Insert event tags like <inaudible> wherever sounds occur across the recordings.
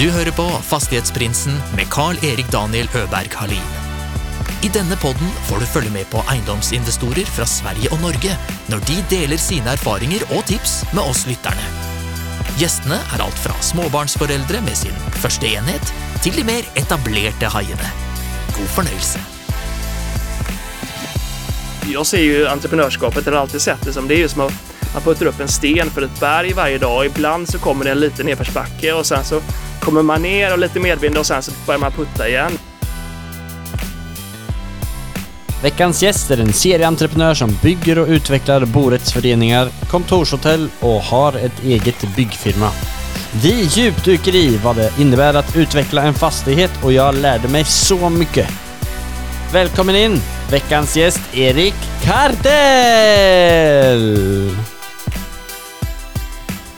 Du hører på Fastighetsprinsen med Carl-Erik Daniel Øberg Halin. I denne podden får du følge med på eiendomsinvestorer fra Sverige og Norge når de deler sine erfaringer og tips med oss lytterne. Gjestene er alt fra småbarnsforeldre med sin første enhet, til de mer etablerte haiene. God fornøyelse. Jag ser ju entreprenörskapet, eller alltid sett det som, det är ju som att man puttar upp en sten för ett berg varje dag. Ibland så kommer det en liten nedförsbacke och sen så kommer man ner och lite medvind och sen så börjar man putta igen. Veckans gäst är en serieentreprenör som bygger och utvecklar borättsföreningar, kontorshotell och har ett eget byggfirma. Vi djupdyker i vad det innebär att utveckla en fastighet och jag lärde mig så mycket. Välkommen in, veckans gäst Erik Kardell!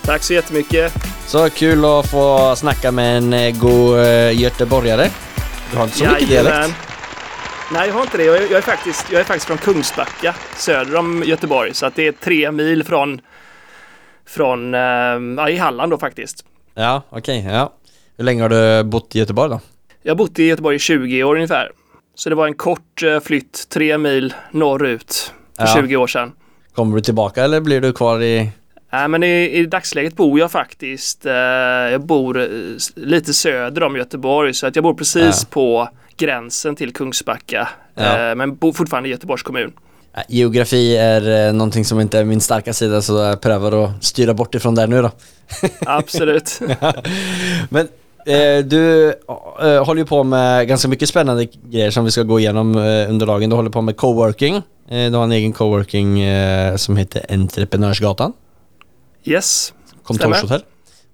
Tack så jättemycket. Så kul att få snacka med en eh, god eh, göteborgare. Du har inte så mycket Jajamän. dialekt. Nej, jag har inte det. Jag är, jag, är faktiskt, jag är faktiskt från Kungsbacka, söder om Göteborg. Så att det är tre mil från, från eh, ja, i Halland då faktiskt. Ja, okej, ja. Hur länge har du bott i Göteborg då? Jag har bott i Göteborg i 20 år ungefär. Så det var en kort flytt, tre mil norrut för Ja. 20 år sedan. Kommer du tillbaka eller blir du kvar i... Nej, men i, i dagsläget bor jag faktiskt, eh, jag bor eh, lite söder om Göteborg så att jag bor precis Ja. på gränsen till Kungsbacka. Ja. Eh, men bor fortfarande i Göteborgs kommun. Geografi är eh, någonting som inte är min starka sida så jag prövar att styra bort ifrån där nu då. <laughs> Absolut. <laughs> Men eh, du eh, håller ju på med ganska mycket spännande grejer som vi ska gå igenom eh, under dagen. Du håller på med coworking. Du har en egen coworking som heter Entreprenörsgatan. Yes. kontorshotell.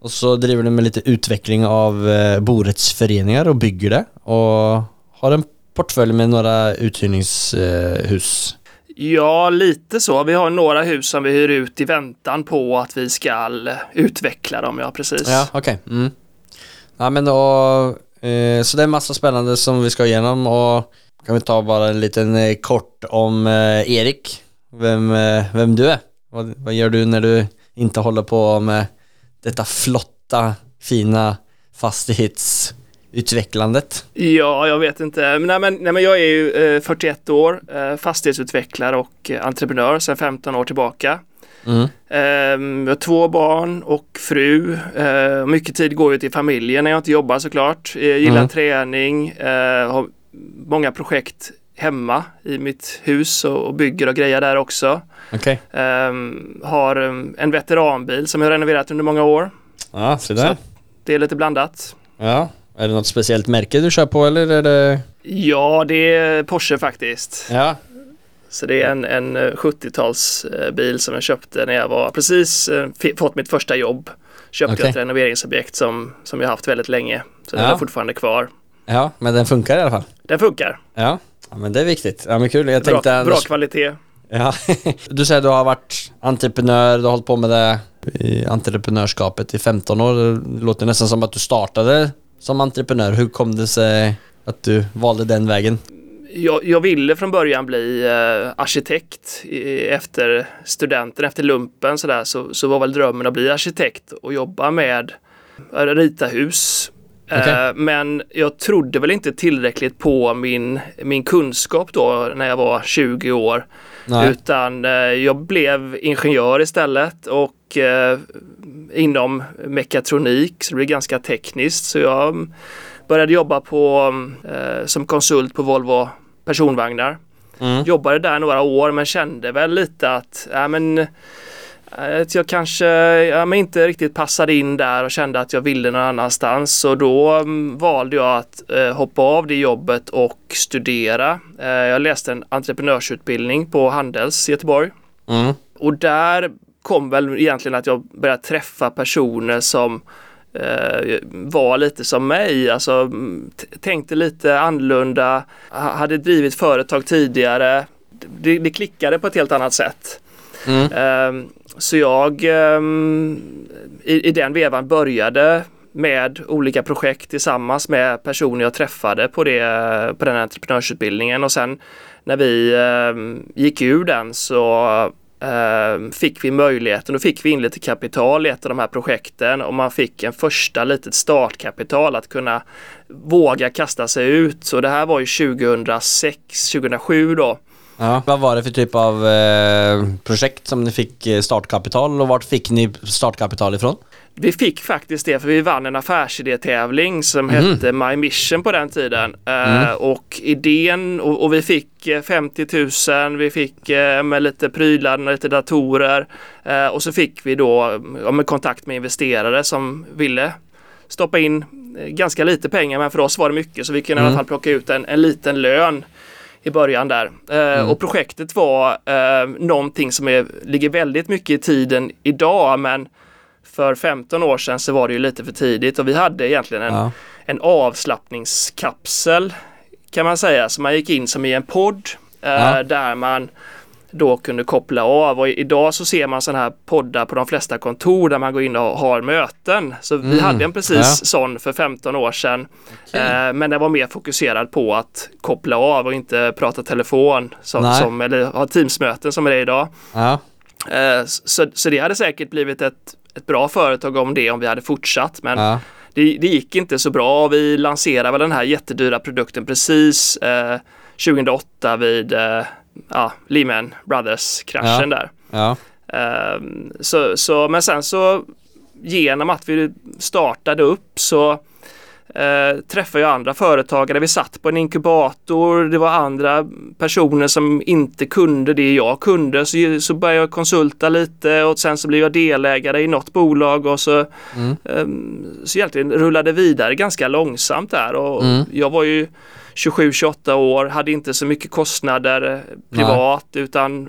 Och så driver du med lite utveckling av eh, borättsföreningar och bygger det. Och har en portfölj med några uthyrningshus. Ja, lite så. Vi har några hus som vi hyr ut i väntan på att vi ska utveckla dem, ja precis. Ja, okej. Mm. Ja men då, eh, så det är massa spännande som vi ska igenom och kan vi ta bara en liten eh, kort om eh, Erik. Vem, eh, vem du är. Vad, vad gör du när du inte håller på med detta flotta, fina fastighetsutvecklandet? Ja, jag vet inte. Nej, men, nej, men jag är ju eh, 41 år, eh, fastighetsutvecklare och eh, entreprenör sedan 15 år tillbaka. Mm. Ehm, jag har två barn och fru. Uh, mycket tid går ju till familjen när jag inte jobbar såklart. Jag gillar Mm. träning, eh, har många projekt hemma i mitt hus och, och bygger och grejer där också. Okej. Ehm, har um, en veteranbil som jag har renoverat under många år. Ja, så där. Så det är lite blandat. Ja, är det något speciellt märke du kör på eller är det... Ja, det är Porsche faktiskt. Ja, Så det är en, en eh, 70-talsbil som jag köpte när jag var precis eh, fått mitt första jobb. Köpte Okej. jag ett renoveringsobjekt som, som jag haft väldigt länge. Så den Ja. är fortfarande kvar. ja, men den funkar i alla fall. Den funkar. Ja, ja men det är viktigt. Ja men kul, jag Bra, tänkte bra kvalitet. Ja. <laughs> Du säger att du har varit entreprenör, du har hållit på med det i entreprenörskapet i 15 år. Det låter nästan som att du startade som entreprenör. Hur kom det sig att du valde den vägen? Jag, jag ville från början bli eh, arkitekt efter studenten, efter lumpen sådär, så, så var väl drömmen att bli arkitekt och jobba med att rita hus. Okej. Eh, men jag trodde väl inte tillräckligt på min, min kunskap då när jag var 20 år. Nej. Utan eh, jag blev ingenjör istället och eh, inom mekatronik så det blev ganska tekniskt. Så jag mm, började jobba på, som konsult på Volvo personvagnar. Mm. Jobbade där några år men kände väl lite att ja, men, att jag kanske ja, inte riktigt passade in där och kände att jag ville någon annanstans. Så då mm, valde jag att eh, hoppa av det jobbet och studera. Eh, jag läste en entreprenörsutbildning på Handels i Göteborg. Mm. Och där kom väl egentligen att jag började träffa personer som eh, var lite som mig, alltså mm, tänkte lite annorlunda, ha- hade drivit företag tidigare. Det, det klickade på ett helt annat sätt. Mm. Så jag ehm, i, i den vevan började med olika projekt tillsammans med personer jag träffade på, det, på den entreprenörsutbildningen och sen när vi eh, gick ur den så eh, fick vi möjligheten, då fick vi in lite kapital i ett av de här projekten och man fick en första litet startkapital att kunna våga kasta sig ut. Så det här var ju 2006, 2007 då. Ja. Vad var det för typ av eh, projekt som ni fick eh, startkapital och vart fick ni startkapital ifrån? Vi fick faktiskt det för vi vann en affärsidétävling som Mm. hette My Mission på den tiden. Eh, Mm. och idén, och, och vi fick eh, 50 000, vi fick eh, med lite prylar, och lite datorer eh, och så fick vi då ja, med kontakt med investerare som ville stoppa in eh, ganska lite pengar men för oss var det mycket så vi kunde i Mm. alla fall plocka ut en, en liten lön i början där. Eh, Mm. Och projektet var eh, någonting som är, ligger väldigt mycket i tiden idag men för 15 år sedan så var det ju lite för tidigt och vi hade egentligen en, Ja. en avslappningskapsel kan man säga. Så man gick in som i en podd eh, Ja. där man då kunde koppla av och idag så ser man sådana här poddar på de flesta kontor där man går in och har möten. Så vi Mm. hade en precis Ja. sån för 15 år sedan. Eh, men den var mer fokuserad på att koppla av och inte prata telefon som, som, eller ha Teamsmöten som är det idag. Ja. Eh, så, så det hade säkert blivit ett, ett bra företag om det om vi hade fortsatt. Men Ja. det, det gick inte så bra. Vi lanserade väl den här jättedyra produkten precis eh, 2008 vid eh, ja, Lehman Brothers-kraschen där. Ja. Eh, så, så, men sen så genom att vi startade upp så eh, träffade jag andra företagare. Vi satt på en inkubator. Det var andra personer som inte kunde det jag kunde. Så, så började jag konsulta lite och sen så blev jag delägare i något bolag och så, Mm. ehm, så egentligen rullade vidare ganska långsamt där. Och Mm. Jag var ju 27-28 år, hade inte så mycket kostnader eh, privat utan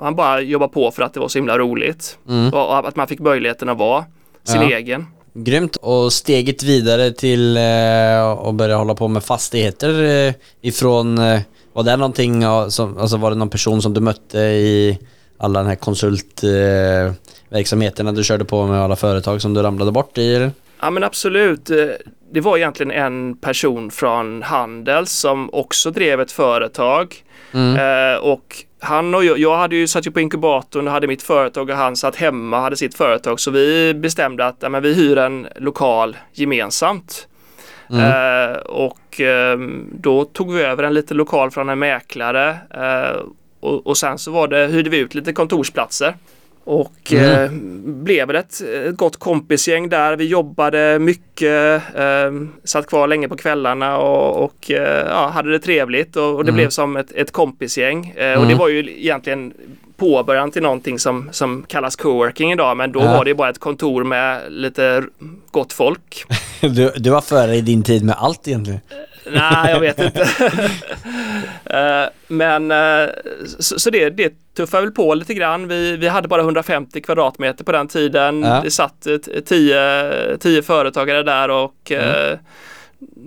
han bara jobbade på för att det var så himla roligt. Mm. Och att man fick möjligheten att vara sin Ja. egen. Grymt. Och steget vidare till eh, att börja hålla på med fastigheter eh, ifrån, eh, var det någonting, som, alltså var det någon person som du mötte i alla den här konsultverksamheterna verksamheterna du körde på med alla företag som du ramlade bort i? Eller? Ja men absolut. Det var egentligen en person från Handels som också drev ett företag. Mm. Och han och jag, jag hade ju satt ju på inkubatorn och hade mitt företag och han satt hemma och hade sitt företag. Så vi bestämde att ja, men vi hyr en lokal gemensamt. Mm. Eh, och ehm, då tog vi över en liten lokal från en mäklare. Eh, och, och sen så var det, hyrde vi ut lite kontorsplatser. Och Mm. eh, blev ett, ett gott kompisgäng där. Vi jobbade mycket, eh, satt kvar länge på kvällarna och, och eh, ja, hade det trevligt. Och, och det Mm. blev som ett, ett kompisgäng. Eh, och Mm. det var ju egentligen påbörjan till någonting som, som kallas coworking idag. Men då Ja. var det bara ett kontor med lite gott folk. <laughs> Du, du var före i din tid med allt egentligen. Nej, jag vet inte. <laughs> Eh, Men eh, så, så det, det tuffade väl på lite grann. Vi, vi hade bara 150 kvadratmeter på den tiden. Ja. Det satt eh, tio, tio företagare där och eh,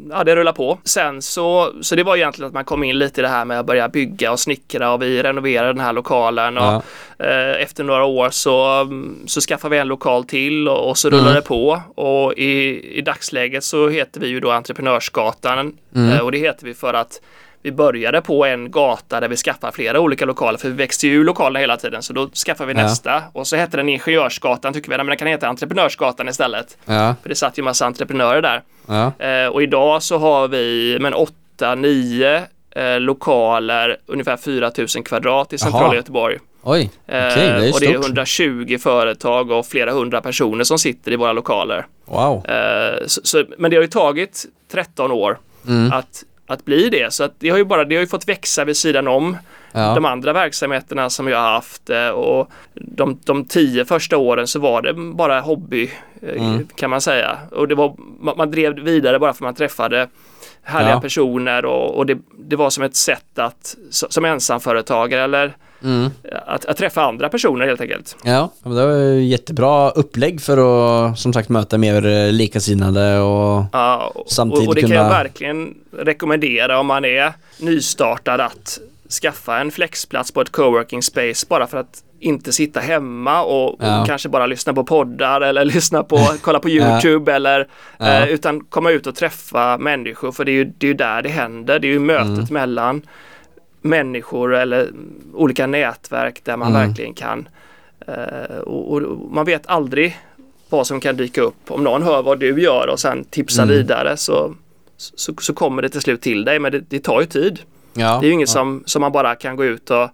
ja, det rullade på. Sen så, så det var egentligen att man kom in lite i det här med att börja bygga och snickra och vi renoverade den här lokalen. Och, Ja. eh, efter några år så, så skaffade vi en lokal till och, och så rullade Mm. det på. Och i, i dagsläget så heter vi ju då Entreprenörsgatan Mm. Eh, och det heter vi för att vi började på en gata där vi skaffar flera olika lokaler för vi växte ju ur lokalerna hela tiden så då skaffar vi Ja. nästa och så hette den Ingenjörsgatan tycker vi, men den kan heta Entreprenörsgatan istället. Ja. För det satt ju massa entreprenörer där. Ja. Eh, och idag så har vi men 8-9 eh, lokaler, ungefär 4000 kvadrat i centrala. Göteborg. Oj, Eh, okej, det är ju och det är stort. 120 företag och flera hundra personer som sitter i våra lokaler. Wow. Eh, så, så, men det har ju tagit 13 år Mm. att, att bli det. Så att det har ju bara det har ju fått växa vid sidan om Ja. de andra verksamheterna som jag har haft. eh, Och de, de tio första åren så var det bara hobby eh, Mm. kan man säga. Och det var, man, drev vidare bara för man träffade härliga Ja. personer och, och det, det var som ett sätt att som ensamföretagare eller Mm. att, att träffa andra personer helt enkelt. Ja, men det var ju jättebra upplägg för att som sagt möta mer eh, likasinnade och Ja, och, Samtidigt och, och det kan jag kunna- verkligen rekommendera om man är nystartad att skaffa en flexplats på ett coworking space bara för att inte sitta hemma och, Ja. och kanske bara lyssna på poddar eller <laughs> lyssna på, kolla på <laughs> Ja. YouTube eller Ja. eh, utan komma ut och träffa människor för det är ju, det är ju där det händer. Det är ju mötet Mm. mellan människor eller olika nätverk där man Mm. verkligen kan eh, och, och man vet aldrig vad som kan dyka upp. Om någon hör vad du gör och sen tipsar Mm. vidare så, så, så kommer det till slut till dig men det, det tar ju tid. Ja. Det är ju inget ja. som, som man bara kan gå ut och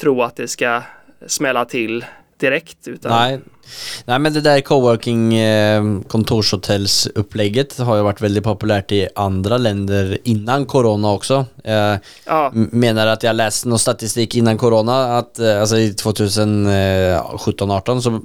tro att det ska smälla till direkt. Utan, Nej. Nej men det där coworking eh, kontorshotellsupplägget har ju varit väldigt populärt i andra länder innan corona också. Eh, Ja, menar att jag läste någon statistik innan corona att eh, alltså i 2017-18 så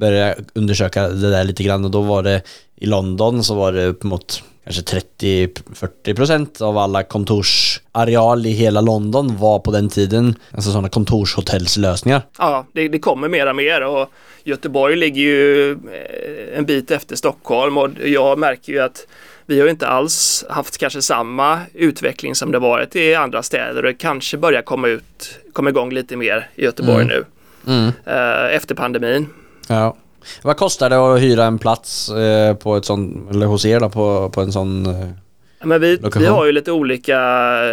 började jag undersöka det där lite grann och då var det i London så var det upp mot kanske 30-40% av alla kontorsareal i hela London var på den tiden alltså sådana kontorshotellslösningar. ja det, det kommer mer och mer och Göteborg ligger ju eh, en bit efter Stockholm och jag märker ju att vi har inte alls haft kanske samma utveckling som det varit i andra städer och det kanske börjar komma ut, komma igång lite mer i Göteborg Mm. nu Mm. eh, efter pandemin. Ja. Vad kostar det att hyra en plats eh, på ett sånt, eller hos er då, på, på en sån? Eh, Men vi, Lokation. vi har ju lite olika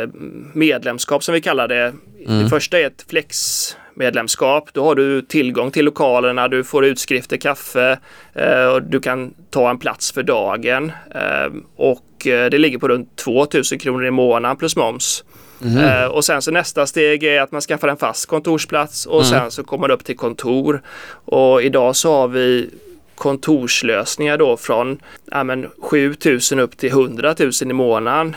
eh, medlemskap som vi kallar det. Mm. Det första är ett flexmedlemskap. Då har du tillgång till lokalerna, du får utskrifter, kaffe eh, och du kan ta en plats för dagen. Och det ligger på runt 2000 kronor i månaden plus moms. Mhm. Eh, och sen så nästa steg är att man skaffar en fast kontorsplats och Mm. sen så kommer man upp till kontor. Och idag så har vi kontorslösningar då från ja, men 7000 upp till 100 000 i månaden.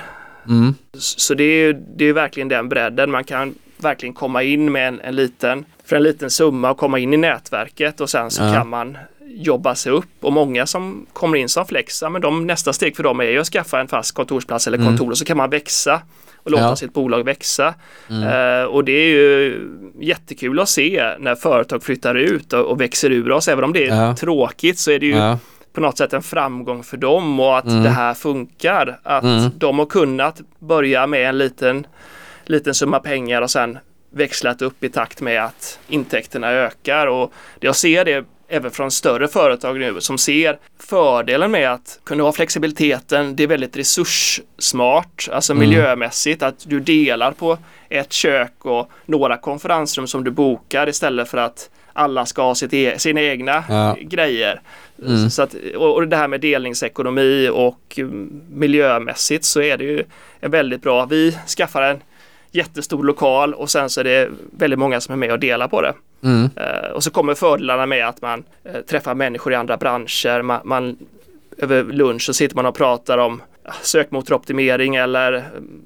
mm. Så det är det är verkligen den bredden. Man kan verkligen komma in med en, en liten, för en liten summa och komma in i nätverket och sen så Ja. kan man jobba sig upp och många som kommer in som flexa men de, nästa steg för dem är ju att skaffa en fast kontorsplats eller Mm. kontor och så kan man växa och låta Ja. sitt bolag växa. Mm. Eh, och det är ju jättekul att se när företag flyttar ut och, och växer ur oss. Även om det är Ja. tråkigt så är det ju Ja. på något sätt en framgång för dem och att Mm. det här funkar. Att Mm. de har kunnat börja med en liten, liten summa pengar och sen växlat upp i takt med att intäkterna ökar. Och jag ser det även från större företag nu som ser fördelen med att kunna ha flexibiliteten. Det är väldigt resurssmart, alltså Mm. miljömässigt, att du delar på ett kök och några konferensrum som du bokar istället för att alla ska ha sitt e sina egna Ja. grejer. Mm. Så att, och, det här med delningsekonomi och mm, miljömässigt så är det ju väldigt bra. Vi skaffar en jättestor lokal och sen så är det väldigt många som är med och delar på det. Mm. Eh, och så kommer fördelarna med att man eh, träffar människor i andra branscher. Man, man, över lunch så sitter man och pratar om ja, sökmotoroptimering eller mm,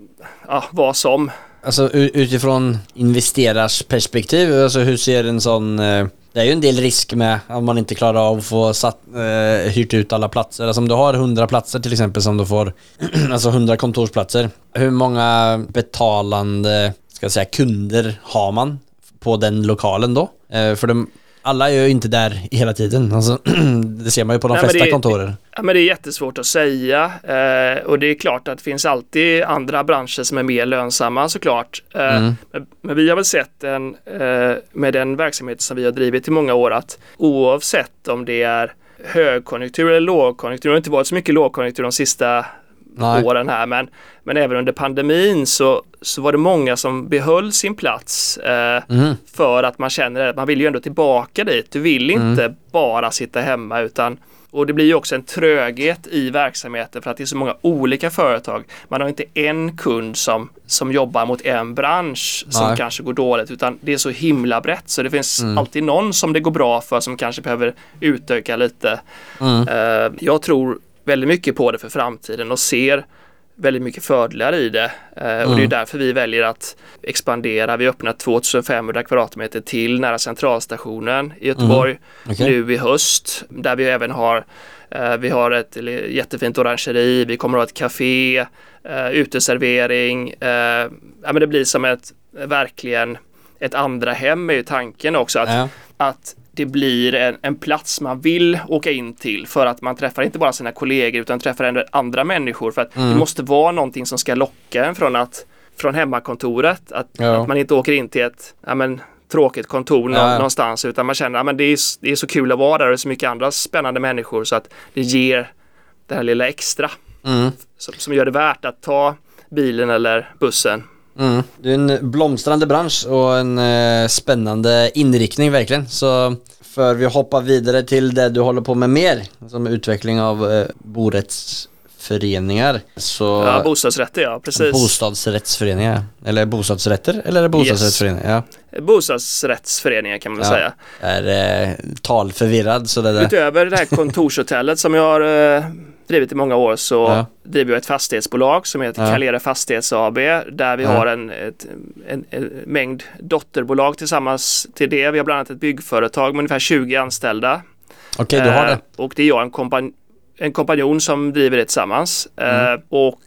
ja, vad som. Alltså utifrån investerars perspektiv, alltså hur ser en sån eh, det är ju en del risk med om man inte klarar av att få satt, eh, hyrt ut alla platser. Alltså om du har 100 platser till exempel som du får, <clears throat> alltså 100 kontorsplatser. Hur många betalande, ska jag säga, kunder har man på den lokalen då? Eh, för de, alla är ju inte där hela tiden. Alltså, <clears throat> det ser man ju på de Nej, flesta kontorer. Ja, men det är jättesvårt att säga eh, och det är klart att det finns alltid andra branscher som är mer lönsamma såklart. Eh, Mm. men, men vi har väl sett en, eh, med den verksamhet som vi har drivit i många år att oavsett om det är högkonjunktur eller lågkonjunktur, det har inte varit så mycket lågkonjunktur de sista Nej. åren här men, men även under pandemin så, så var det många som behöll sin plats eh, Mhm. för att man känner att man vill ju ändå tillbaka dit. Du vill Mm. inte bara sitta hemma utan och det blir ju också en tröghet i verksamheten för att det är så många olika företag. Man har inte en kund som, som jobbar mot en bransch som Nej. kanske går dåligt utan det är så himla brett så det finns Mm. alltid någon som det går bra för som kanske behöver utöka lite. Mm. Eh, jag tror väldigt mycket på det för framtiden och ser väldigt mycket fördelar i det. Eh, Och det är Mm. därför vi väljer att expandera. Vi öppnar 2500 kvadratmeter till nära centralstationen i Göteborg Mm. Okej. nu i höst. Där vi även har eh, vi har ett jättefint orangeri, vi kommer att ha ett café, eh, uteservering. Ja, men det blir som ett verkligen ett andra hem är ju tanken också. Att, Ja. att det blir en, en plats man vill åka in till för att man träffar inte bara sina kollegor utan träffar ändå andra människor för att Mm. det måste vara någonting som ska locka en från att från hemmakontoret. Att, Ja. att man inte åker in till ett ja, men, tråkigt kontor Ja, någonstans utan man känner att ja, det, är, det är så kul att vara där och det är så mycket andra spännande människor så att det ger det här lilla extra Mm. som, som gör det värt att ta bilen eller bussen. Mm. Det är en blomstrande bransch och en eh, spännande inriktning verkligen. Så för vi hoppar vidare till det du håller på med mer, som utveckling av eh, borättsföreningar. Så Ja, bostadsrätter ja, precis. bostadsrättsföreningar, eller bostadsrätter, eller är det bostadsrättsföreningar? Bostadsrättsföreningar kan man Ja. säga. Ja, är eh, talförvirrad så det där. Utöver det här kontorshotellet som jag har eh, drivit i många år så Ja. driver jag ett fastighetsbolag som heter Ja. Calera Fastighets AB där vi Ja. har en, ett, en, en mängd dotterbolag tillsammans till det. Vi har bland annat ett byggföretag med ungefär 20 anställda. Okej, du har Eh, det. Och det är jag en, kompan en kompanjon som driver det tillsammans. Mm. Eh, och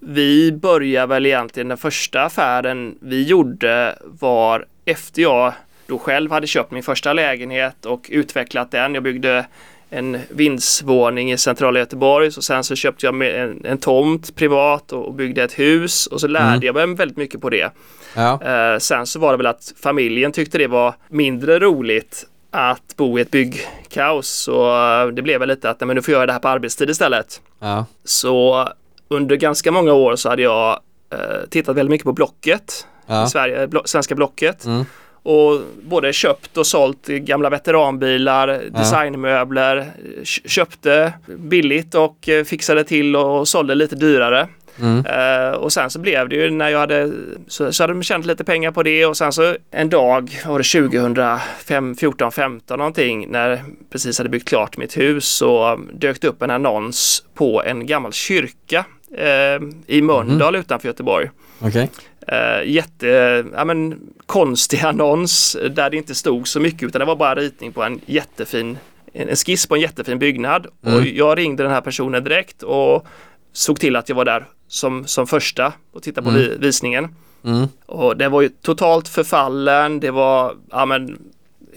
vi börjar väl egentligen den första affären vi gjorde var efter jag då själv hade köpt min första lägenhet och utvecklat den. Jag byggde en vindsvåning i centrala Göteborg så sen så köpte jag en, en tomt privat och, och byggde ett hus och så lärde Mm. jag mig väldigt mycket på det. Ja. Eh, sen så var det väl att familjen tyckte det var mindre roligt att bo i ett byggkaos. Så eh, det blev väl lite att nej, men nu får jag göra det här på arbetstid istället. Ja. Så under ganska många år så hade jag eh, tittat väldigt mycket på Blocket. Ja. Sverige, blo- svenska Blocket. Mm. Och både köpt och sålt gamla veteranbilar, designmöbler. eh, kö- Köpte billigt och eh, fixade till och sålde lite dyrare. Mm. Eh, och sen så blev det ju när jag hade så, så hade de tjänat lite pengar på det och sen så en dag var det 2005, 14, 15 någonting när precis hade byggt klart mitt hus så dök det upp en annons på en gammal kyrka eh, i Mölndal utanför Göteborg. Okej. Eh, jätte, ja men konstig annons där det inte stod så mycket utan det var bara ritning på en jättefin en skiss på en jättefin byggnad och Mm. jag ringde den här personen direkt och såg till att jag var där som, som första och tittade på Mm. vi, visningen. Mm. Och den var ju totalt förfallen, det var ja, men,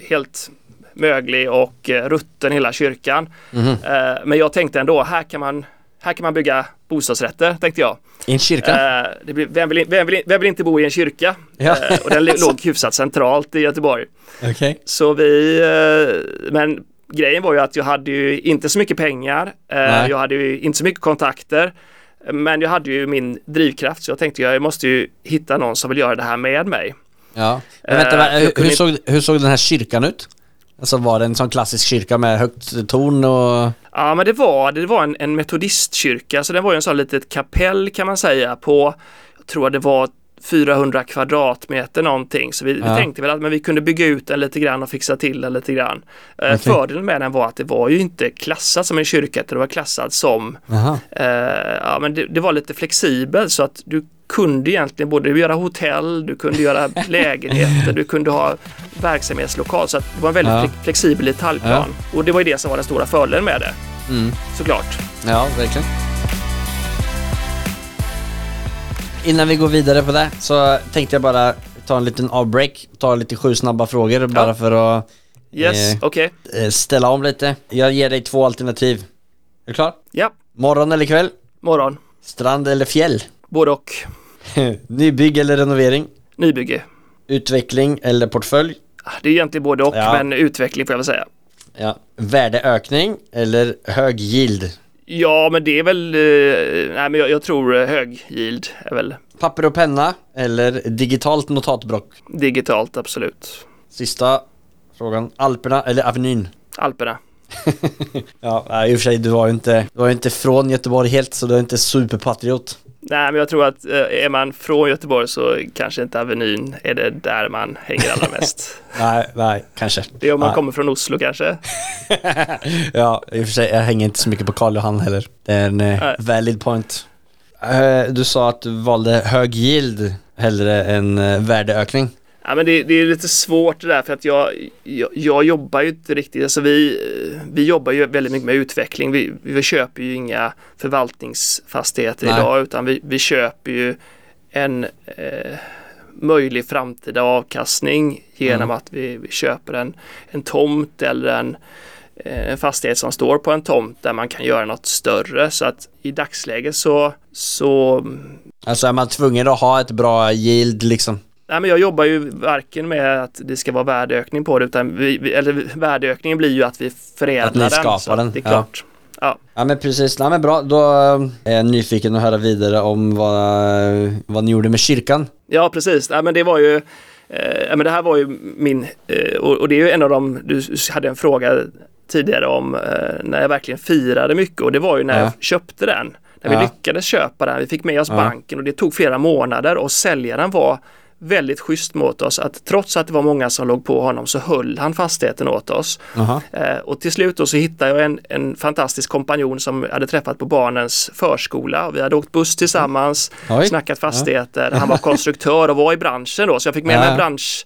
helt möglig och eh, rutten hela kyrkan. Mhm. Eh, men jag tänkte ändå, här kan man, här kan man bygga bostadsrätter, tänkte jag. I en kyrka? Eh, blir, vem, vill, vem, vill, vem vill inte bo i en kyrka? Ja. Eh, och den låg hyfsat centralt i Göteborg. Okej. Så vi, eh, men grejen var ju att jag hade ju inte så mycket pengar. Eh, jag hade ju inte så mycket kontakter. Men jag hade ju min drivkraft så jag tänkte jag måste ju hitta någon som vill göra det här med mig. Ja. Men Eh, vänta, kunde hur, såg, hur såg den här kyrkan ut? Alltså var det en sån klassisk kyrka med högt torn och... Ja men det var, det var en, en metodistkyrka så det var ju en sån litet kapell kan man säga på, jag tror det var 400 kvadratmeter någonting. Så vi, vi Ja. tänkte väl att men vi kunde bygga ut den lite grann och fixa till den lite grann. Eh, Okej. Fördelen med den var att det var ju inte klassat som en kyrka utan det var klassat som, eh, ja men det, det var lite flexibelt så att du kunde egentligen både göra hotell, du kunde göra <laughs> lägenheter, du kunde ha verksamhetslokal. Så att det var en väldigt Ja. flex- flexibel detaljplan. Och det var ju det som var den stora fördelen med det, Mm. såklart. Ja, verkligen. Innan vi går vidare på det så tänkte jag bara ta en liten avbreak, ta lite sju snabba frågor bara för att Yes, Eh. okej. eh, ställa om lite. Jag ger dig två alternativ. Är du klar? Ja, Morgon eller kväll? morgon. Strand eller fjäll? Både och. <laughs> Nybygg eller renovering? Nybygge. Utveckling eller portfölj? Ah, Det är egentligen både och, Ja. men utveckling får jag väl säga. Ja. Värdeökning eller hög yield? Ja, men det är väl, eh, nej men jag, jag tror hög yield är väl Papper och penna eller digitalt notatblock? digitalt, absolut. Sista frågan. Alperna eller Avenyn? Alperna. <laughs> Ja, i och för sig, du var ju inte, du var ju inte från Göteborg helt så du är inte superpatriot. Nej, men jag tror att eh, är man från Göteborg så kanske inte Avenyn är det där man hänger allra mest. <laughs> Nej, nej, kanske. Det är om man Nej. kommer från Oslo kanske. <laughs> Ja, i och för sig, jag hänger inte så mycket på Karl Johan heller. Det är en eh, Nej. valid point. Eh, du sa att du valde hög yield hellre än värdeökning. Ja, men det, det är lite svårt det där för att jag, jag, jag jobbar ju inte riktigt, alltså vi, vi jobbar ju väldigt mycket med utveckling. Vi, vi köper ju inga förvaltningsfastigheter Nej. idag utan vi, vi köper ju en eh, möjlig framtida avkastning genom Mm. att vi, vi köper en, en tomt eller en, eh, en fastighet som står på en tomt där man kan göra något större. Så att i dagsläget så, så Alltså är man tvungen att ha ett bra yield liksom? Nej, men jag jobbar ju varken med att det ska vara värdeökning på det utan vi, vi, eller värdeökningen blir ju att vi förädlar Att ni den. skapar att den, Det är ja. klart. Ja. Ja men precis, nej men bra, då är jag nyfiken att höra vidare om vad, vad ni gjorde med kyrkan. Ja, precis. Ja, men det var ju eh, men det här var ju min, eh, och, och, det är ju en av de, du hade en fråga tidigare om eh, när jag verkligen firade mycket och det var ju när ja. jag köpte den. När vi lyckades köpa den, vi fick med oss banken och det tog flera månader och säljaren var väldigt schysst mot oss att trots att det var många som låg på honom så höll han fastigheten åt oss. Eh, och till slut då så hittade jag en, en fantastisk kompanjon som jag hade träffat på barnens förskola. Vi hade åkt buss tillsammans, Oj. snackat fastigheter. Han var konstruktör och var i branschen då så jag fick med mig bransch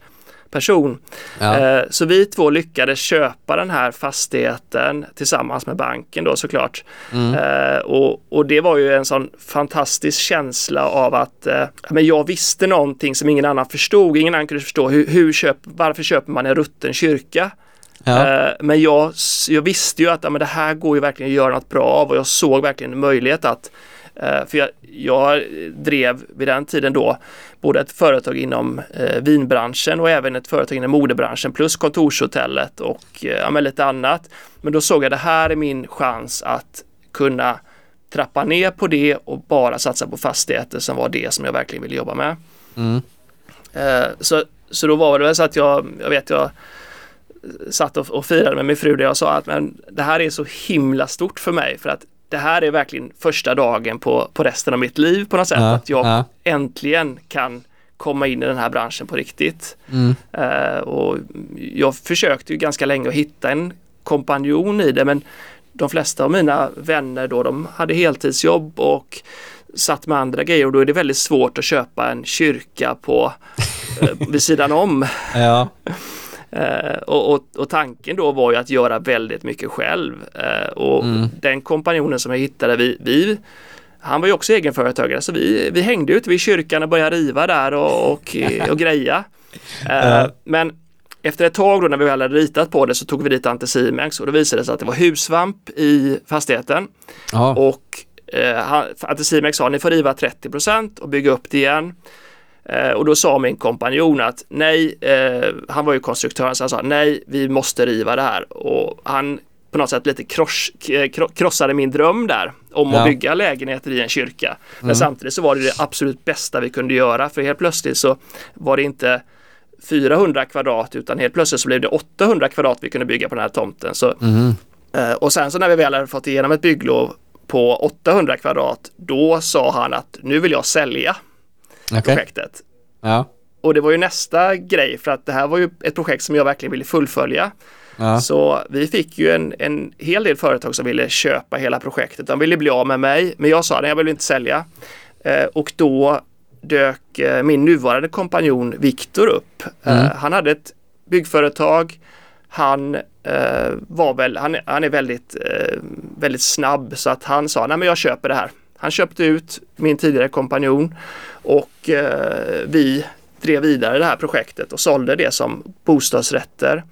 person. Ja. Eh, så vi två lyckades köpa den här fastigheten tillsammans med banken då såklart. Mm. Eh, och, och det var ju en sån fantastisk känsla av att eh, men jag visste någonting som ingen annan förstod. Ingen annan kunde förstå hur, hur köp, varför köper man en rutten kyrka? Ja. Men jag, jag visste ju att ja, men det här går ju verkligen att göra något bra av och jag såg verkligen en möjlighet att för jag, jag, drev vid den tiden då både ett företag inom eh, vinbranschen och även ett företag inom modebranschen plus kontorshotellet och eh, ja, lite annat. Men då såg jag det här är min chans att kunna trappa ner på det och bara satsa på fastigheter som var det som jag verkligen ville jobba med. Mm. Eh, så, så då var det väl så att jag, jag vet jag satt och, och firade med min fru där jag sa att men det här är så himla stort för mig för att det här är verkligen första dagen på, på resten av mitt liv på något sätt. Ja, att jag ja. äntligen kan komma in i den här branschen på riktigt. Mm. Uh, och jag försökte ju ganska länge att hitta en kompanjon i det men de flesta av mina vänner då de hade heltidsjobb och satt med andra grejer och då är det väldigt svårt att köpa en kyrka på uh, vid sidan om. Ja. <laughs> Eh, och, och, och, tanken då var ju att göra väldigt mycket själv. Eh, och mm. den kompanjonen som jag hittade, vi, vi han var ju också egenföretagare så vi, vi hängde ute vid kyrkan och började riva där och, och, och <laughs> greja. Eh, men efter ett tag då när vi väl hade ritat på det så tog vi dit Anticimex och då visade det sig att det var husvamp i fastigheten. Aha. Och eh, Anticimex sa ni får riva 30% och bygga upp det igen. Eh, och då sa min kompanjon att nej, eh, han var ju konstruktör, så han sa nej, vi måste riva det här. Och han på något sätt lite kross, krossade min dröm där om ja. att bygga lägenheter i en kyrka. Men mm. samtidigt så var det det absolut bästa vi kunde göra för helt plötsligt så var det inte 400 kvadrat utan helt plötsligt så blev det 800 kvadrat vi kunde bygga på den här tomten. Så, mm. eh, och sen så när vi väl hade fått igenom ett bygglov på 800 kvadrat då sa han att nu vill jag sälja okay. projektet. Ja. Och det var ju nästa grej för att det här var ju ett projekt som jag verkligen ville fullfölja. Ja. Så vi fick ju en, en hel del företag som ville köpa hela projektet. De ville bli av med mig, men jag sa att jag vill inte sälja. Eh, och då dök eh, min nuvarande kompanjon Viktor upp. Eh, mm. han hade ett byggföretag. Han eh, var väl, han, han är väldigt, eh, väldigt snabb så att han sa, nej men jag köper det här. Han köpte ut min tidigare kompanjon och eh, vi drev vidare det här projektet och sålde det som bostadsrätter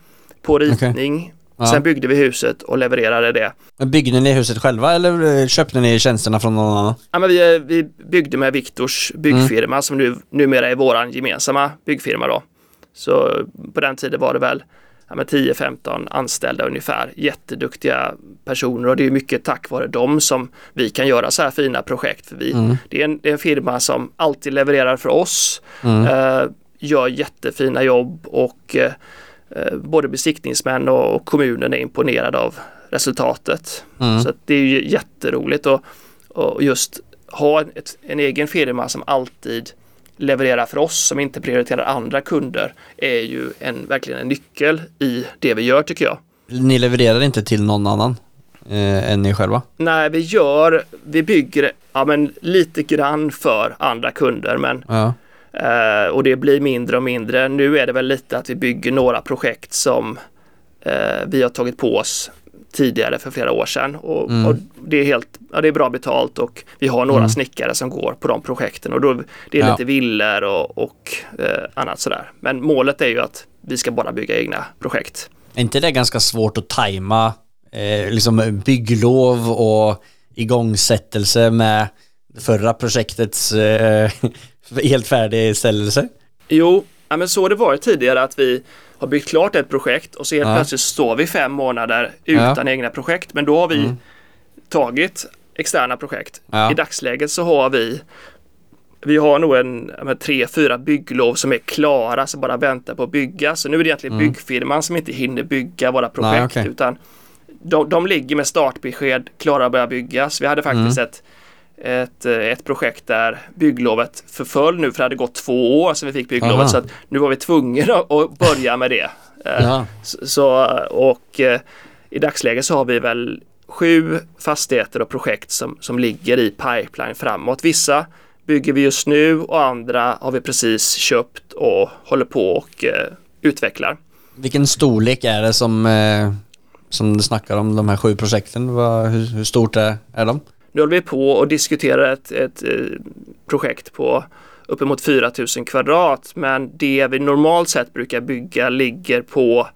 på ritning. Okay. Ja. Sen byggde vi huset och levererade det. Men byggde ni huset själva eller eh, köpte ni tjänsterna från någon annan? Ja, men vi, vi byggde med Viktors byggfirma mm. som nu, numera är våran gemensamma byggfirma då. Så på den tiden var det väl ja, 10-15 anställda ungefär. Jätteduktiga personer och det är mycket tack vare dem som vi kan göra så här fina projekt. För vi, mm. det, är en, det, är en, firma som alltid levererar för oss, mm. eh, gör jättefina jobb och eh, eh både besiktningsmän och, och kommunen är imponerade av resultatet. Mm. Så det är ju jätteroligt och, och just ha ett, en egen firma som alltid leverera för oss som inte prioriterar andra kunder är ju en, verkligen en nyckel i det vi gör tycker jag. Ni levererar inte till någon annan eh, än ni själva? Nej, vi gör, vi bygger ja, men lite grann för andra kunder men ja. eh, och det blir mindre och mindre. Nu är det väl lite att vi bygger några projekt som eh, vi har tagit på oss tidigare för flera år sedan. Och, mm. och, det är helt ja, det är bra betalt och vi har några mm. snickare som går på de projekten och då det är ja. lite villor och, och eh, annat sådär. Men målet är ju att vi ska bara bygga egna projekt. Är inte det ganska svårt att tajma eh, liksom bygglov och igångsättelse med förra projektets eh, <laughs> helt färdigställelse? Jo, ja, men så har det varit tidigare att vi har byggt klart ett projekt och så helt ja. plötsligt står vi fem månader utan ja. egna projekt. Men då har vi mm. tagit externa projekt. Ja. I dagsläget så har vi vi har nog en men tre, fyra bygglov som är klara som bara väntar på att byggas. Så nu är det egentligen byggfirman som inte hinner bygga våra projekt Mm. Nej, okej. utan de, de ligger med startbesked klara att börja byggas. Vi hade faktiskt Mm. ett, ett, eh, ett projekt där bygglovet förföll nu för det hade gått två år sedan vi fick bygglovet Aha. så att nu var vi tvungna <laughs> att börja med det. Eh, Ja. så, och eh, i dagsläget så har vi väl sju fastigheter och projekt som, som ligger i pipeline framåt. Vissa bygger vi just nu och andra har vi precis köpt och håller på och eh, utvecklar. Vilken storlek är det som, eh, som du snackar om, de här sju projekten? Vad, hur, hur stort är, är de? Nu håller vi på och diskuterar ett, ett eh, projekt på uppemot 4000 kvadrat men det vi normalt sett brukar bygga ligger på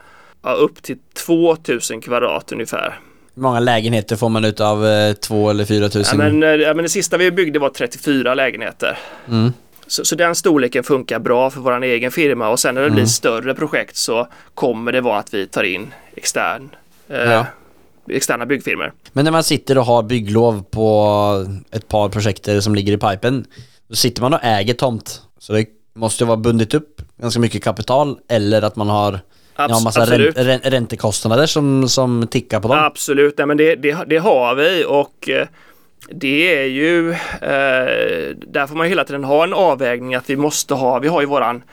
ja, upp till 2000 kvadrat ungefär. Hur många lägenheter får man ut av eh, två eller fyra Ja, tusen? men, eh, ja, men det sista vi byggde var 34 lägenheter. Mm. Så, så den storleken funkar bra för vår egen firma och sen när det Mm. blir större projekt så kommer det vara att vi tar in extern, eh, Ja. Externa byggfirmor. Men när man sitter och har bygglov på ett par projekter som ligger i pipen, då sitter man och äger tomt. Så det måste ju vara bundit upp ganska mycket kapital eller att man har Abs- ja, massa absolut. rän- rän- räntekostnader som, som tickar på dem. Absolut, Nej, men det, det, det har vi och eh, det är ju, eh, där får man ju hela tiden ha en avvägning att vi måste ha, vi har ju våran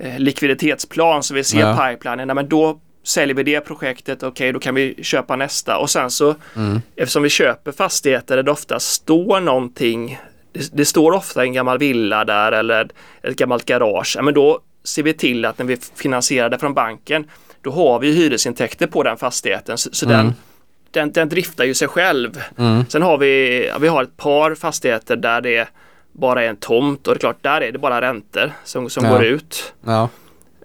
eh, likviditetsplan så vi ser Ja. pipelinen, men då säljer vi det projektet, okej då kan vi köpa nästa och sen så Mm. eftersom vi köper fastigheter där det ofta står någonting, det, det står ofta en gammal villa där eller ett gammalt garage, ja, men då ser vi till att när vi finansierar det från banken då har vi hyresintäkter på den fastigheten så, så den, den, den driftar ju sig själv. Mm. Sen har vi, vi har ett par fastigheter där det bara är en tomt och det är klart där är det bara räntor som, som Ja. går ut. Ja.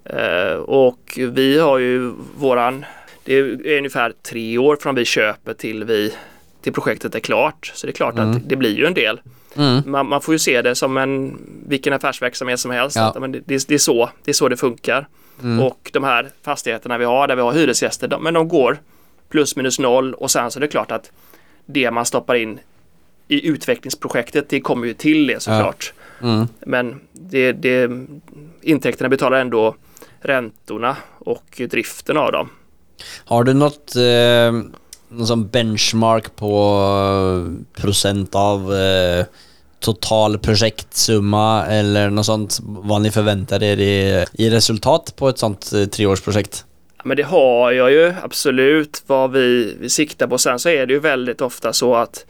Eh, och vi har ju våran, det är ungefär tre år från vi köper till vi till projektet är klart. Så det är klart att det blir ju en del. Mm. Man, man får ju se det som en vilken affärsverksamhet som helst. Ja. Men det, det, är så, det är så det funkar. Och de här fastigheterna vi har där vi har hyresgäster, de, men de går plus minus noll och sen så är det klart att det man stoppar in i utvecklingsprojektet det kommer ju till det såklart. Mm. Men det, det, intäkterna betalar ändå räntorna och driften av dem. Har du något, eh, någon sån benchmark på eh, procent av eh, total projektsumma eller något sånt? Vad ni förväntar er i, i resultat på ett sånt eh, treårsprojekt? Ja, Men det har jag ju absolut vad vi, vi siktar på. Sen så är det ju väldigt ofta så att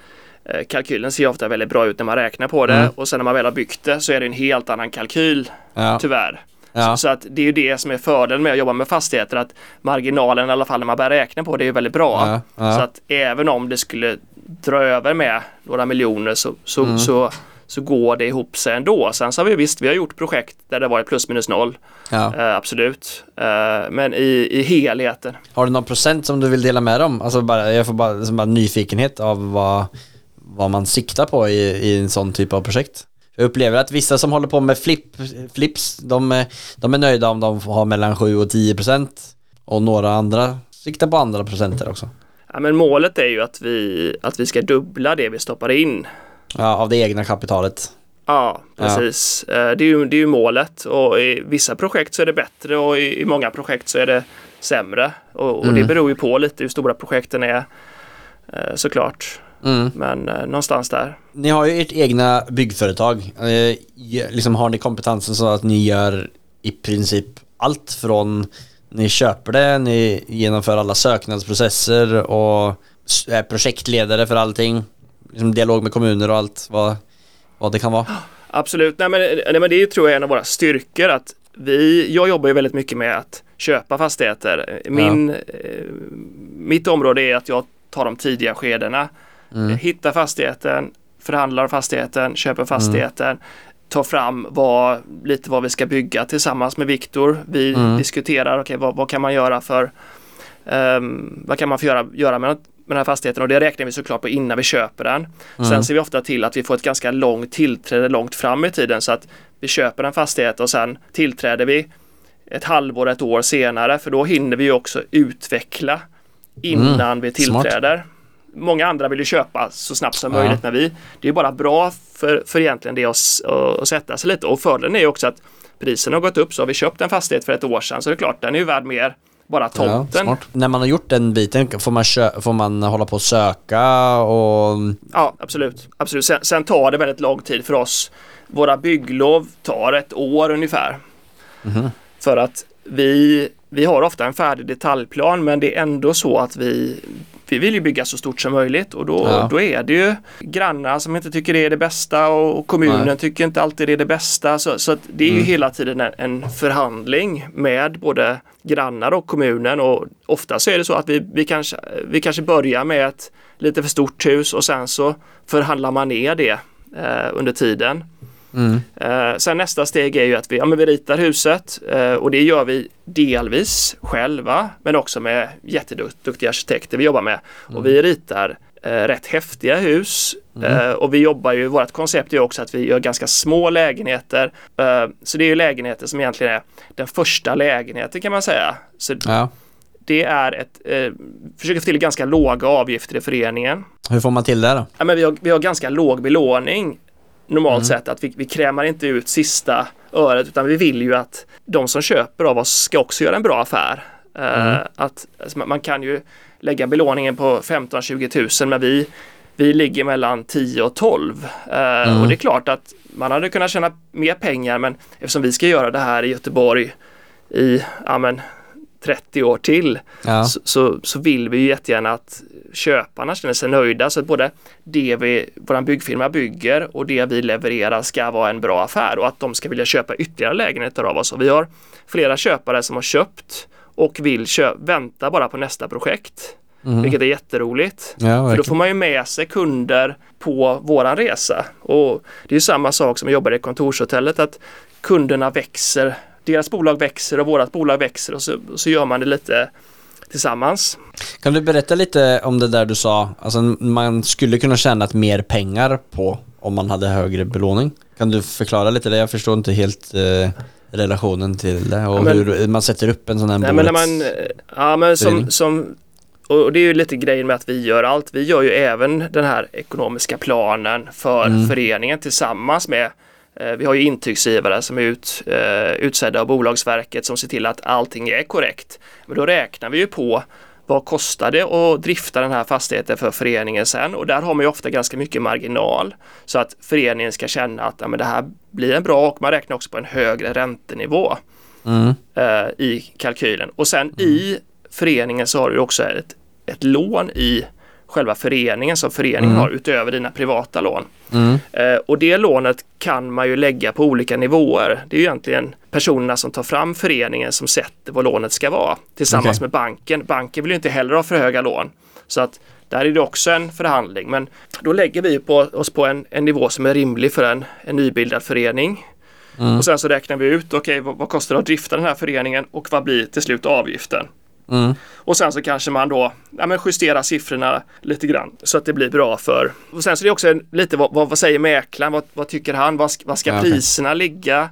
eh, kalkylen ser ofta väldigt bra ut när man räknar på det Mm. och sen när man väl har byggt det så är det en helt annan kalkyl Ja. tyvärr. Ja. Så, så att det är ju det som är fördelen med att jobba med fastigheter att marginalen i alla fall när man börjar räkna på det är väldigt bra. Ja, ja. Så att även om det skulle dra över med några miljoner så, så, Mm. så, så går det ihop sig ändå. Sen så har vi visst, vi har gjort projekt där det varit plus minus noll. Ja. Eh, absolut. Eh, men i, i helheten. Har du någon procent som du vill dela med dig om? Alltså bara, jag får bara, bara nyfikenhet av vad, vad man siktar på i, i en sån typ av projekt. Jag upplever att vissa som håller på med flip, flips, de, är- de är nöjda om de har mellan 7 och 10 procent. Och några andra siktar på andra procenter också. Ja, men målet är ju att vi, att vi ska dubbla det vi stoppar in. Ja, av det egna kapitalet. Ja, precis. Eh, Det, är ju, det är ju målet och i vissa projekt så är det bättre och i, i många projekt så är det sämre. Och, och det Mm. beror ju på lite hur stora projekten är eh, såklart. Mm. Men eh, någonstans där. Ni har ju ert egna byggföretag. Eh, liksom har ni kompetensen så att ni gör i princip allt från ni köper det, ni genomför alla söknadsprocesser och är projektledare för allting. Liksom dialog med kommuner och allt vad, vad det kan vara. Absolut, nej men, nej men det är tror jag en av våra styrkor att vi, jag jobbar ju väldigt mycket med att köpa fastigheter. Min, eh, mitt område är att jag tar de tidiga skedena. Mm. Hittar fastigheten, förhandlar fastigheten, köper fastigheten, tar fram vad, lite vad vi ska bygga tillsammans med Viktor. Vi Mm. diskuterar, okej vad, vad kan man göra för ehm, vad kan man göra, göra med, med den här fastigheten och det räknar vi såklart på innan vi köper den. Mm. Sen ser vi ofta till att vi får ett ganska långt tillträde långt fram i tiden så att vi köper en fastighet och sen tillträder vi ett halvår, ett år senare för då hinner vi också utveckla innan vi Mm. smart. Många andra vill ju köpa så snabbt som Ja. möjligt men vi, det är bara bra för, för egentligen det att, att, sätta sig lite och fördelen är ju också att priserna har gått upp så har vi köpt en fastighet för ett år sedan så det är klart den är ju värd mer bara Ja, tomten. smart. När man har gjort den biten, får man, får man hålla på och söka och... Ja, absolut. absolut. Sen, sen tar det väldigt lång tid för oss. Våra bygglov tar ett år ungefär. Mhm. För att vi, vi har ofta en färdig detaljplan men det är ändå så att vi, vi vill ju bygga så stort som möjligt och då, Ja. då är det ju grannar som inte tycker det är det bästa och kommunen Nej. tycker inte alltid det är det bästa. Så, så det är ju Mm. hela tiden en, en förhandling med både grannar och kommunen och ofta så är det så att vi, vi, kanske, vi kanske börjar med ett lite för stort hus och sen så förhandlar man ner det eh, under tiden. Mm. Eh, sen nästa steg är ju att vi, ja, men vi ritar huset eh, och det gör vi delvis själva men också med jätteduktiga arkitekter vi jobbar med. Och vi ritar eh, rätt häftiga hus eh, och vi jobbar ju, vårt koncept är också att vi gör ganska små lägenheter. Så det är ju lägenheter som egentligen är den första lägenheten kan man säga. Så Ja. det är ett, eh, försöker få till ganska låga avgifter i föreningen. Hur får man till det då? Ja, men vi, har, vi har ganska låg belåning normalt sett. Att vi, vi krämar inte ut sista öret utan vi vill ju att de som köper av oss ska också göra en bra affär. Eh, att, alltså, man, kan ju lägga belåningen på 15-20 tusen men vi, vi ligger mellan 10 och 12. Eh, Och det är klart att man hade kunnat tjäna mer pengar men eftersom vi ska göra det här i Göteborg i ja, men, 30 år till Ja. så, så, så vill vi ju jättegärna att köparna känner sig nöjda så att både det vi, våran byggfirma bygger och det vi levererar ska vara en bra affär och att de ska vilja köpa ytterligare lägenheter av oss. Och vi har flera köpare som har köpt och vill kö- vänta bara på nästa projekt. Mhm. Vilket är jätteroligt. Ja, För då får man ju med sig kunder på våran resa. Och det är samma sak som jag jobbar i kontorshotellet att kunderna växer. Deras bolag växer och vårat bolag växer och så, så gör man det lite tillsammans. Kan du berätta lite om det där du sa, alltså man skulle kunna tjäna mer pengar på om man hade högre belåning. Kan du förklara lite det? Jag förstår inte helt eh, relationen till det och Ja, men- hur man sätter upp en sån här Nej, men när man, ja, men som, som, och det är ju lite grejen med att vi gör allt. Vi gör ju även den här ekonomiska planen för Mm. föreningen tillsammans med eh, vi har ju intygsgivare som är ut, eh, utsedda av Bolagsverket som ser till att allting är korrekt. Men då räknar vi ju på vad kostar det att drifta den här fastigheten för föreningen sen och där har man ju ofta ganska mycket marginal så att föreningen ska känna att ja, men det här blir en bra och man räknar också på en högre räntenivå Mm. eh, i kalkylen. Och sen i föreningen så har du också ett, ett lån i själva föreningen som föreningen har utöver dina privata lån. Mm. Eh, och det lånet kan man ju lägga på olika nivåer. Det är ju egentligen personerna som tar fram föreningen som sätter vad lånet ska vara tillsammans Okej. med banken. Banken vill ju inte heller ha för höga lån. Så att där är det också en förhandling. Men då lägger vi på oss på en, en nivå som är rimlig för en, en nybildad förening. Mm. Och sen så räknar vi ut, okej vad, vad kostar det att drifta den här föreningen och vad blir till slut avgiften? Mm. Och sen så kanske man då ja, men justerar siffrorna lite grann så att det blir bra för. Och sen så är det också lite vad, vad, vad säger mäklaren? Vad, vad tycker han? Vad, ska- vad ska Ja, priserna ligga?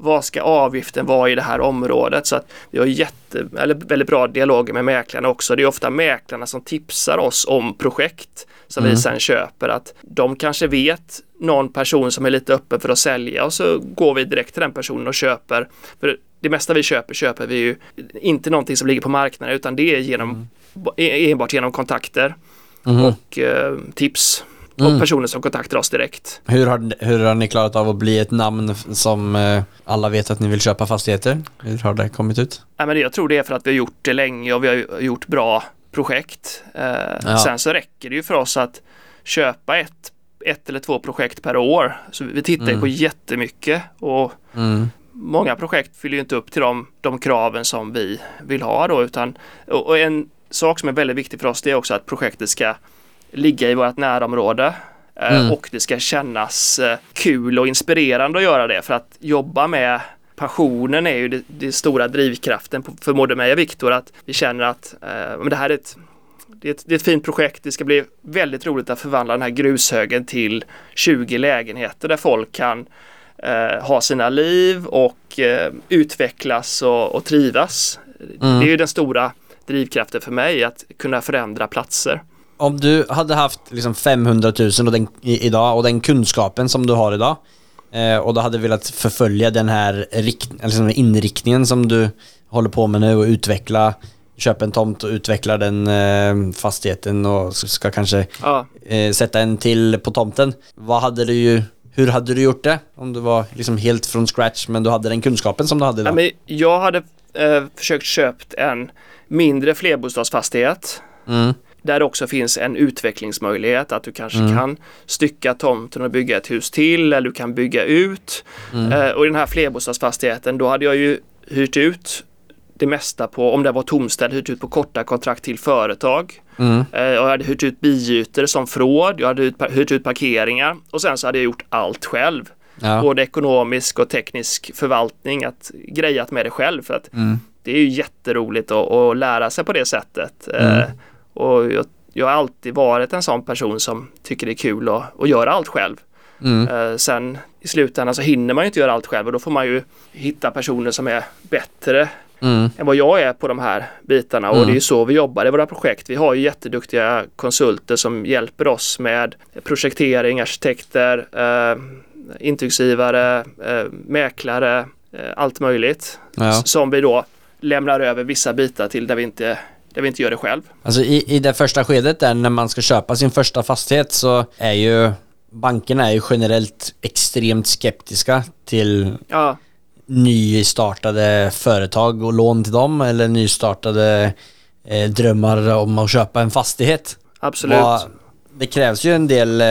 Vad ska avgiften vara i det här området? Så att vi har jätte, eller väldigt bra dialoger med mäklarna också. Det är ofta mäklarna som tipsar oss om projekt som Mm. vi sen köper. Att de kanske vet någon person som är lite öppen för att sälja och så går vi direkt till den personen och köper. För det mesta vi köper köper vi ju inte någonting som ligger på marknaden utan det är genom, e- enbart genom kontakter Mhm. och eh, tips Mm. och personer som kontaktar oss direkt. Hur, har, hur har ni klarat av att bli ett namn som eh, alla vet att ni vill köpa fastigheter? Hur har det kommit ut? Nej, men jag tror det är för att vi har gjort det länge och vi har gjort bra projekt. Eh, Ja. Sen så räcker det ju för oss att köpa ett, ett eller två projekt per år. Så vi tittar Mm. på jättemycket och Mm. Många projekt fyller ju inte upp till de, de kraven som vi vill ha då utan och, en sak som är väldigt viktig för oss det är också att projektet ska ligga i vårt närområde eh, Mm. och det ska kännas eh, kul och inspirerande att göra det för att jobba med passionen är ju det, det stora drivkraften för både mig och Viktor att vi känner att eh, det här är ett det är, ett, det är ett fint projekt. Det ska bli väldigt roligt att förvandla den här grushögen till 20 lägenheter där folk kan eh, ha sina liv och eh, utvecklas och, och trivas. Mm. Det är ju den stora drivkraften för mig att kunna förändra platser. om du hade haft liksom 500 000 och den, i, idag och den kunskapen som du har idag eh, och du hade velat förfölja den här rikt, liksom inriktningen som du håller på med nu och utveckla köpa en tomt och utveckla den eh, fastigheten och ska kanske Ja. eh, sätta en till på tomten. Vad hade du ju, hur hade du gjort det? Om du var liksom helt från scratch men du hade den kunskapen som du hade Ja, idag? men jag hade eh, försökt köpt en mindre flerbostadsfastighet Mm. där det också finns en utvecklingsmöjlighet att du kanske Mm. kan stycka tomten och bygga ett hus till eller du kan bygga ut. Mm. Eh, och i den här flerbostadsfastigheten då hade jag ju hyrt ut det mesta på, om det var tomställd, hyrt ut på korta kontrakt till företag. Mm. Eh, jag hade hyrt ut biytor som förråd, jag hade hyrt ut parkeringar och sen så hade jag gjort allt själv. Ja. Både ekonomisk och teknisk förvaltning, att grejat med det själv. För att Mm. det är ju jätteroligt att, att lära sig på det sättet. Eh, Mm. och jag, jag har alltid varit en sån person som tycker det är kul att, att göra allt själv. Mm. Eh, sen i slutändan så hinner man ju inte göra allt själv och då får man ju hitta personer som är bättre Mm. än vad jag är på de här bitarna och Mm. det är ju så vi jobbar i våra projekt. Vi har ju jätteduktiga konsulter som hjälper oss med projektering, arkitekter, eh, intygsgivare, eh, mäklare, eh, allt möjligt. Ja. Som vi då lämnar över vissa bitar till där vi inte, där vi inte gör det själv. Alltså i, i det första skedet där när man ska köpa sin första fastighet så är ju bankerna är ju generellt extremt skeptiska till Ja, nystartade företag och lån till dem eller nystartade eh, drömmar om att köpa en fastighet. absolut. Vad- det krävs ju en del eh,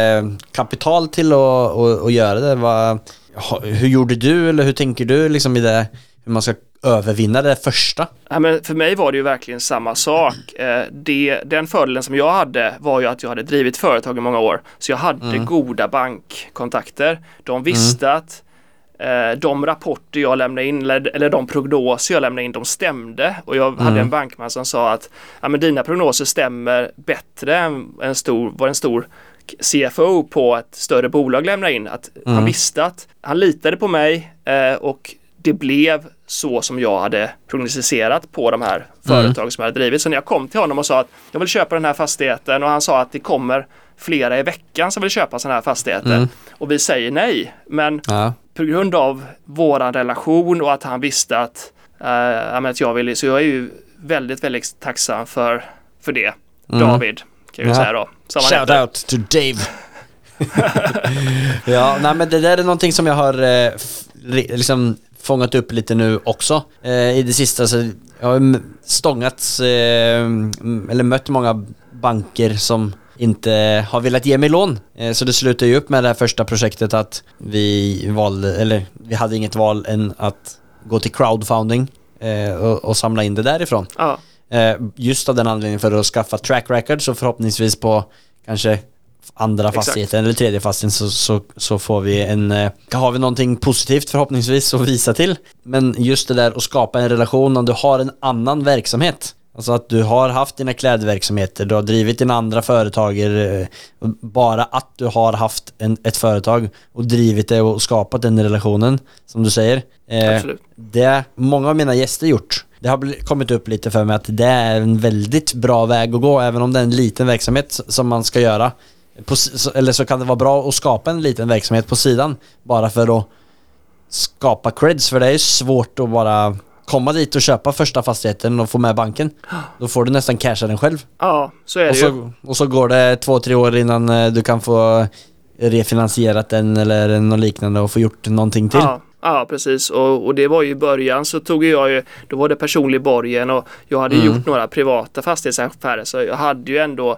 kapital till att, att, att göra det. Vad, hur gjorde du eller hur tänker du liksom i det, hur man ska övervinna det första? Ja, men för mig var det ju verkligen samma sak. Eh, det, den fördelen som jag hade var ju att jag hade drivit företag i många år. Så jag hade goda bankkontakter. De visste att eh, de rapporter jag lämnade in eller, de prognoser jag lämnade in de stämde. Och jag hade en bankman som sa att ja, men dina prognoser stämmer bättre än en stor, vad en stor CFO på ett större bolag lämnar in. Att Han visste att han litade på mig eh, och det blev så som jag hade prognostiserat på de här företag som jag hade drivit. Så när jag kom till honom och sa att jag vill köpa den här fastigheten och han sa att det kommer flera i veckan som vill köpa sådana här fastigheter. Och vi säger nej. Men Ja. På grund av våran relation och att han visste att, eh, att jag ville, så jag är ju väldigt, väldigt tacksam för, för det. David, kan jag Ja. säga då. Shout heter. out to Dave. <laughs> ja, nej men det där är någonting som jag har eh, liksom fångat upp lite nu också. Eh, I det sista så jag har stångats, eh, eller mött många banker som inte har velat ge mig lån. Eh, så det slutade ju upp med det här första projektet att vi valde, eller vi hade inget val än att gå till crowdfunding eh, och, och samla in det därifrån. Ja, Eh, just av den anledningen för att skaffa track record så förhoppningsvis på kanske andra Exakt. fastigheten eller tredje fastigheten så, så, så får vi en, eh, har vi någonting positivt förhoppningsvis att visa till. Men just det där att skapa en relation när du har en annan verksamhet. Alltså att du har haft dina klädverksamheter, du har drivit dina andra företag. eh, Bara att du har haft en, ett företag och drivit det och skapat den relationen, som du säger. Eh, det många av mina gäster gjort. Det har kommit upp lite för mig att det är en väldigt bra väg att gå även om det är en liten verksamhet som man ska göra. På, eller så kan det vara bra att skapa en liten verksamhet på sidan bara för att skapa creds för det är svårt att bara komma dit och köpa första fastigheten och få med banken. Då får du nästan casha den själv. Ja, så är det Och ju. så, och så går det två, tre år innan eh, du kan få refinansierat den eller något liknande och få gjort någonting till. Ja, ja precis. Och, och det var ju i början så tog jag ju, då var det personlig borgen och jag hade Mm. gjort några privata fastighetsaffärer så jag hade ju ändå eh,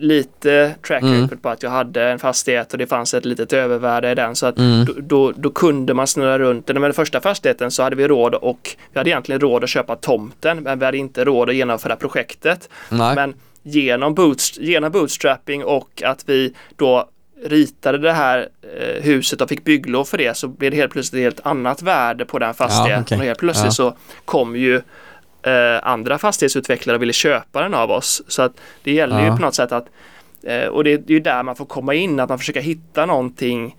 lite track Mm. record på att jag hade en fastighet och det fanns ett litet övervärde i den så att Mm. då, då, då kunde man snurra runt den. Men den första fastigheten så hade vi råd och vi hade egentligen råd att köpa tomten men vi hade inte råd att genomföra projektet. Nej. Men genom, boots, genom bootstrapping och att vi då ritade det här eh, huset och fick bygglov för det så blev det helt plötsligt ett helt annat värde på den fastigheten. okej. Och helt plötsligt Ja. så kom ju eh, andra fastighetsutvecklare och ville köpa den av oss. Så att det gäller ju Ja. på något sätt att eh, och det, det är ju där man får komma in, att man försöker hitta någonting,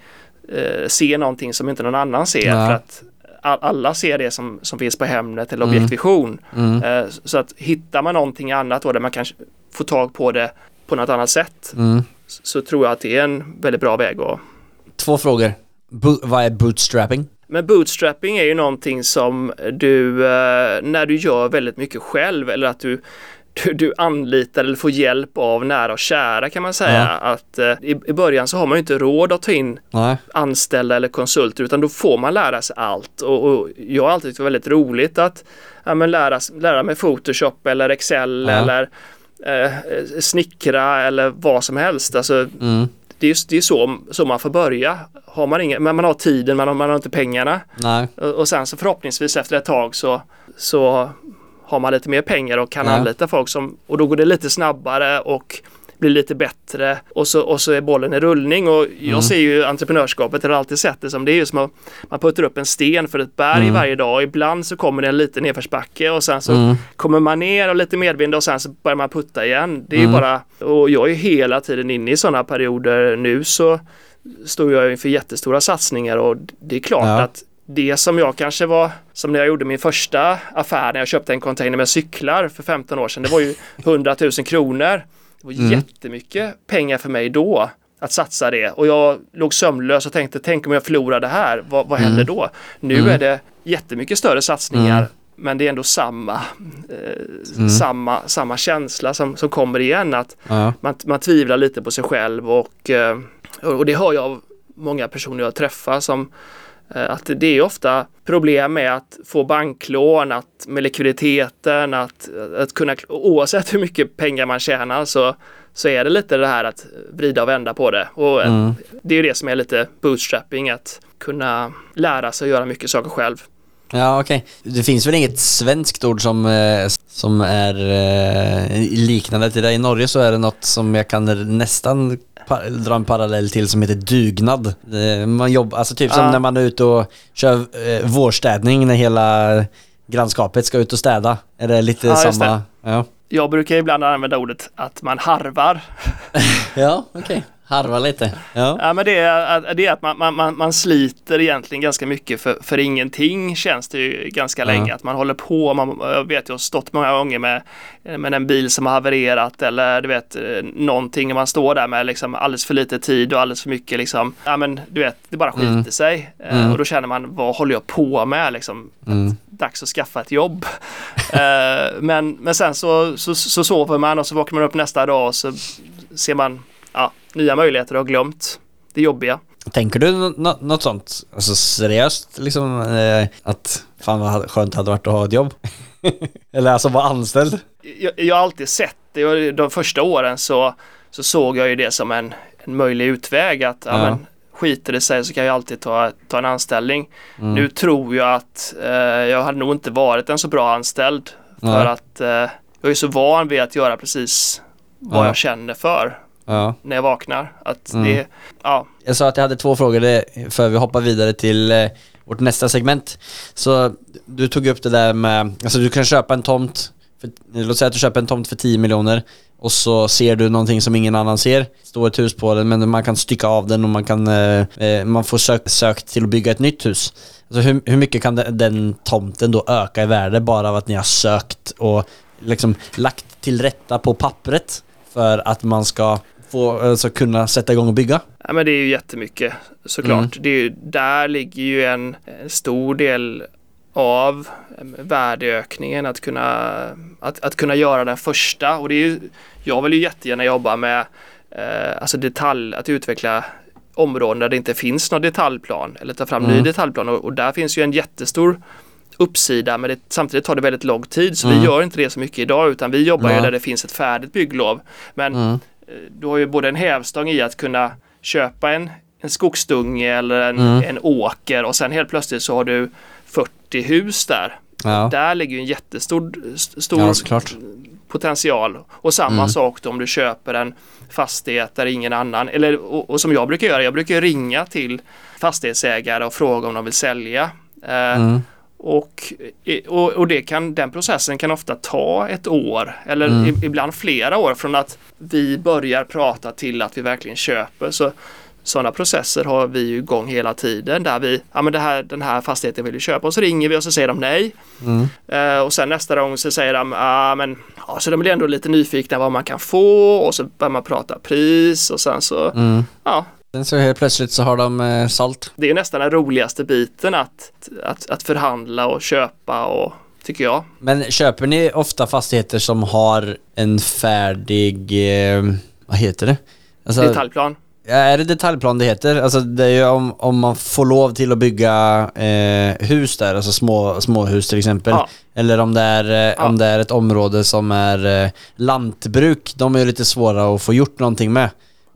eh, se någonting som inte någon annan ser. Ja. För att all, alla ser det som, som finns på Hemnet eller Mm. Objektvision. Mm. Eh, Så att hittar man någonting annat då där man kanske får tag på det på något annat sätt Mm. Så tror jag att det är en väldigt bra väg att Två frågor. Bo- vad är bootstrapping? Men bootstrapping är ju någonting som du, eh, när du gör väldigt mycket själv eller att du du, du anlitar eller får hjälp av nära och kära kan man säga. Ja. Att eh, i, I början så har man ju inte råd att ta in Nej. anställda eller konsulter utan då får man lära sig allt. Och, och jag har alltid tyckt det var väldigt roligt att ja, lära, lära mig Photoshop eller Excel Ja. eller eh, snickra eller vad som helst. Alltså, Mm. det är, det är så, så man får börja. Har man, ingen, men man har tiden, man har, man har inte pengarna. Nej. Och, och sen så förhoppningsvis efter ett tag så, så har man lite mer pengar och kan Ja. anlita folk som, och då går det lite snabbare och blir lite bättre och så, och så är bollen i rullning och jag Mm. ser ju entreprenörskapet, har alltid sett det som det är ju som att man puttar upp en sten för ett berg Mm. varje dag. Ibland så kommer det en liten nedförsbacke och sen så Mm. kommer man ner och lite medvind och sen så börjar man putta igen. Det är Mm. ju bara, och jag är ju hela tiden inne i sådana perioder nu så står jag inför jättestora satsningar och det är klart Ja. att det som jag kanske var, som när jag gjorde min första affär när jag köpte en container med cyklar för 15 år sedan, det var ju <laughs> 100 000 kronor. Det var Mm. jättemycket pengar för mig då att satsa det och jag låg sömnlös och tänkte tänk om jag förlorar det här, vad, vad händer Mm. då? Nu Mm. är det jättemycket större satsningar Mm. men det är ändå samma, eh, Mm. samma, samma känsla som, som kommer igen att Ja. man, man tvivlar lite på sig själv och, eh, och det hör jag av många personer jag träffar som att det är ofta problem med att få banklån, att med likviditeten, att, att kunna, oavsett hur mycket pengar man tjänar så, så är det lite det här att vrida och vända på det. Och eh, Mm. det är ju det som är lite bootstrapping, att kunna lära sig att göra mycket saker själv. Ja, okej. Det finns väl inget svenskt ord som, eh, som är eh, liknande till det. I Norge så är det något som jag kan nästan dra en parallell till som heter dugnad. Eh, Man jobbar, alltså typ som när man är ute och kör eh, vårstädning när hela grannskapet ska ut och städa. Är det lite Ja, samma? Ja, Jag brukar ibland använda ordet att man harvar. <laughs> ja okej. Harva lite. Ja. Ja men det är, att- det är att man, man, man, sliter egentligen ganska mycket för, för ingenting känns det ju ganska Ja. länge. Att man håller på, man, jag vet jag har stått många gånger med, med en bil som har havererat eller du vet någonting och man står där med liksom alldeles för lite tid och alldeles för mycket liksom, ja men du vet det bara skiter Mm. sig. Eh, Mm. Och då känner man vad håller jag på med liksom? Mm. dags att skaffa ett jobb. <laughs> Eh, men, men sen så, så, så sover man och så vaknar man upp nästa dag och så ser man ja, nya möjligheter och har glömt det jobbiga. Tänker du nå- nå- något sånt? Alltså seriöst liksom eh, att fan vad skönt det hade varit att ha ett jobb? <laughs> Eller alltså vara anställd? Jag, jag har alltid sett det de första åren så, så såg jag ju det som en, en möjlig utväg att ja. Ja. men, skiter det sig så kan jag alltid ta, ta en anställning. Mm. Nu tror jag att eh, jag hade nog inte varit en så bra anställd för Nej. att eh, jag är så van vid att göra precis vad Ja. jag känner för. Ja. när jag vaknar. Att Mm. det, ja, Jag sa att jag hade två frågor för vi hoppar vidare till eh, vårt nästa segment. Så du tog upp det där med, alltså du kan köpa en tomt, för, låt säga att du köper en tomt för 10 miljoner och så ser du någonting som ingen annan ser. Står ett hus på den men man kan stycka av den och man kan, eh, eh, man får sök, sökt till att bygga ett nytt hus. Alltså hur, hur mycket kan den, den tomten då öka i värde bara av att ni har sökt och liksom lagt till rätta på pappret för att man ska få, alltså kunna sätta igång och bygga? ja, men det är ju jättemycket såklart. Mm. Det är ju, där ligger ju en, en stor del av eh, värdeökningen att kunna, att, att kunna göra den första och det är ju, jag vill ju jättegärna jobba med eh, alltså detalj, att utveckla områden där det inte finns någon detaljplan eller ta fram ny Mm. detaljplan och, och där finns ju en jättestor uppsida men det, samtidigt tar det väldigt lång tid så Mm. vi gör inte det så mycket idag utan vi jobbar ju Nej. där det finns ett färdigt bygglov. Men Mm. Du har ju både en hävstång i att kunna köpa en, en skogsdunge eller en, Mm. en åker och sen helt plötsligt så har du 40 hus där. Ja. Där ligger ju en jättestor st- stor Ja, potential. Och samma Mm. sak då om du köper en fastighet där ingen annan, eller och, och som jag brukar göra, jag brukar ringa till fastighetsägare och fråga om de vill sälja. Eh, Mm. Och, och, och det kan, den processen kan ofta ta ett år eller Mm. ibland flera år från att vi börjar prata till att vi verkligen köper. Så, sådana processer har vi igång hela tiden där vi, ja men det här, den här fastigheten vill vi köpa och så ringer vi och så säger de nej. Mm. Eh, och sen nästa gång så säger de, ja men, ja, så de blir ändå lite nyfikna vad man kan få och så börjar man prata pris och sen så, Mm. ja, Sen så helt plötsligt så har de eh, sålt. det är nästan den roligaste biten att, att, att förhandla och köpa och tycker jag. Men köper ni ofta fastigheter som har en färdig, eh, vad heter det? Alltså, Detaljplan. Är det detaljplan det heter? Alltså det är ju om, om man får lov till att bygga eh, hus där, alltså små, småhus till exempel. Ja. Eller om det, är, eh, Ja. om det är ett område som är eh, lantbruk, de är ju lite svåra att få gjort någonting med.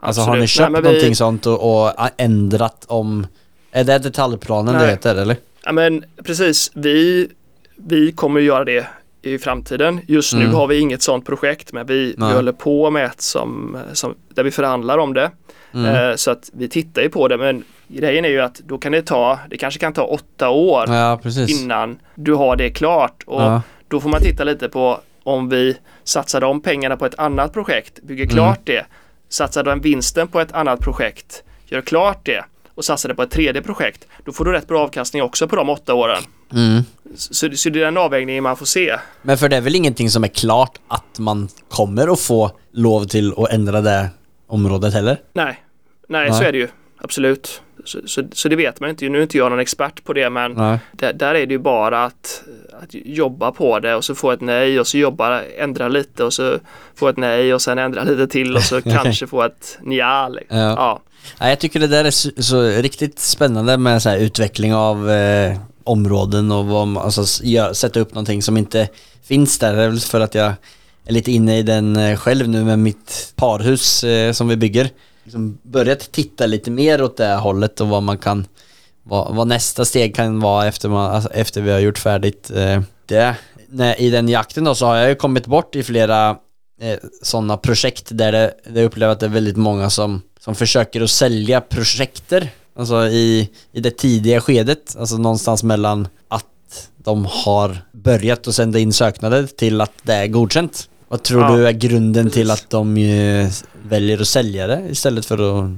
Alltså har ni Absolut. köpt Nej, vi- någonting sånt och, och ändrat om... Är det detaljplanen det Nej. heter eller? Ja men precis, vi, vi kommer göra det i framtiden. Just nu Mm. har vi inget sådant projekt men vi, vi håller på med ett som, som, där vi förhandlar om det. Mm. Eh, så att vi tittar ju på det men grejen är ju att då kan det ta, det kanske kan ta åtta år Ja, innan du har det klart. Och Ja. då får man titta lite på om vi satsar de pengarna på ett annat projekt, bygger klart det, satsar den vinsten på ett annat projekt, gör klart det och satsar det på ett tredje projekt. Då får du rätt bra avkastning också på de åtta åren. Mm. Så, så det är den avvägningen man får se. Men för det är väl ingenting som är klart att man kommer att få lov till att ändra det området heller? Nej, nej, Nej. så är det ju. Absolut. Så, så, så det vet man inte. Nu är inte jag någon expert på det men där, där är det ju bara att, att jobba på det och så få ett nej och så jobba, ändra lite och så få ett nej och sen ändra lite till och så <laughs> kanske få ett nja. liksom. Ja. Ja. Ja, jag tycker det där är så, så riktigt spännande med så här utveckling av eh, områden och vad alltså, gör, sätta upp någonting som inte finns där. Det är väl för att jag är lite inne i den eh, själv nu med mitt parhus eh, som vi bygger. Liksom börjat titta lite mer åt det här hållet och vad man kan, vad, vad nästa steg kan vara efter, man, alltså, efter vi har gjort färdigt eh, det. När, I den jakten då så har jag ju kommit bort i flera eh, sådana projekt där det, där jag upplever att det är väldigt många som, som försöker att sälja projekter. Alltså i, i det tidiga skedet, alltså någonstans mellan att de har börjat att sända in söknader till att det är godkänt. Vad tror Ja, du är grunden till att de eh, väljer att sälja det istället för att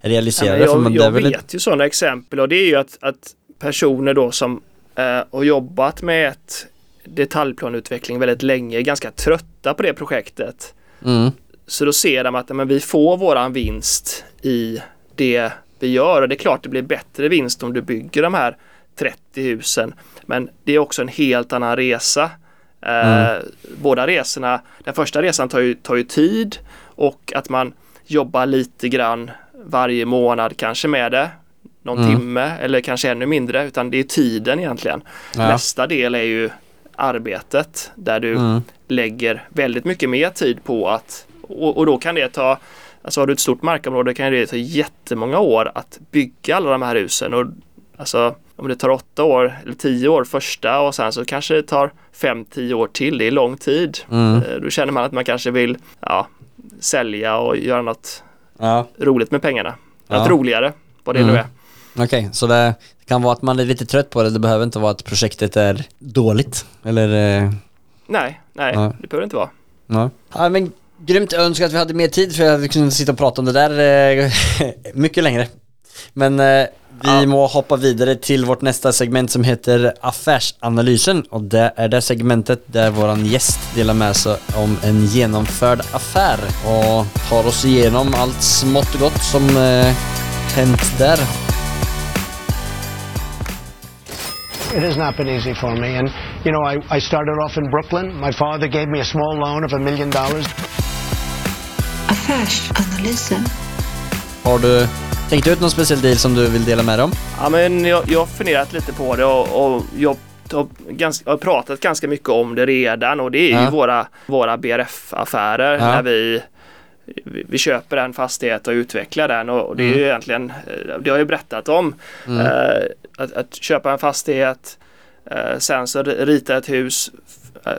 Ja, realisera? För jag det jag är väl ett- vet ju sådana exempel och det är ju att, att personer då som eh, har jobbat med ett detaljplanutveckling väldigt länge är ganska trötta på det projektet. Mm, Så då ser de att men vi får våran vinst i det vi gör och det är klart det blir bättre vinst om du bygger de här 30 husen. Men det är också en helt annan resa. Eh, Båda resorna, den första resan tar ju, tar ju tid och att man jobbar lite grann varje månad kanske med det. Någon Mm. timme eller kanske ännu mindre utan det är tiden egentligen. ja. Nästa del är ju arbetet där du Mm, lägger väldigt mycket mer tid på att och, och då kan det ta Alltså har du ett stort markområde kan det ta jättemånga år att bygga alla de här husen och alltså om det tar åtta år eller tio år första och sen så kanske det tar fem, tio år till. Det är lång tid. mm, Eh, Då känner man att man kanske vill ja, sälja och göra något ja. roligt med pengarna. Ja. Något roligare, vad det Mm. nu är. Okej, så det kan vara att man är lite trött på det, det behöver inte vara att projektet är dåligt, eller? eh, Nej, nej, Ja. det behöver det inte vara. Ja. ja men grymt, jag önskar att vi hade mer tid för jag kunde sitta och prata om det där eh, <laughs> mycket längre. Men eh, vi Ja. må hoppa vidare till vårt nästa segment som heter Affärsanalysen och det är det segmentet där våran gäst delar med sig om en genomförd affär och tar oss igenom allt smått och gott som eh, hänt där. It has not been easy for me. And, you know, I, I started off in Brooklyn. My father gave me a small loan of a million dollars. Affärsanalysen. Har du tänkt ut någon speciell deal som du vill dela med dig om? Ja, men jag, jag har funderat lite på det och, och jag har, ganska, har pratat ganska mycket om det redan och det är Ja. ju våra, våra BRF-affärer Ja. när vi, vi köper en fastighet och utvecklar den och, det är Mm. ju egentligen, eh, det har jag ju berättat om. Eh, att, att köpa en fastighet, eh, sen så rita ett hus,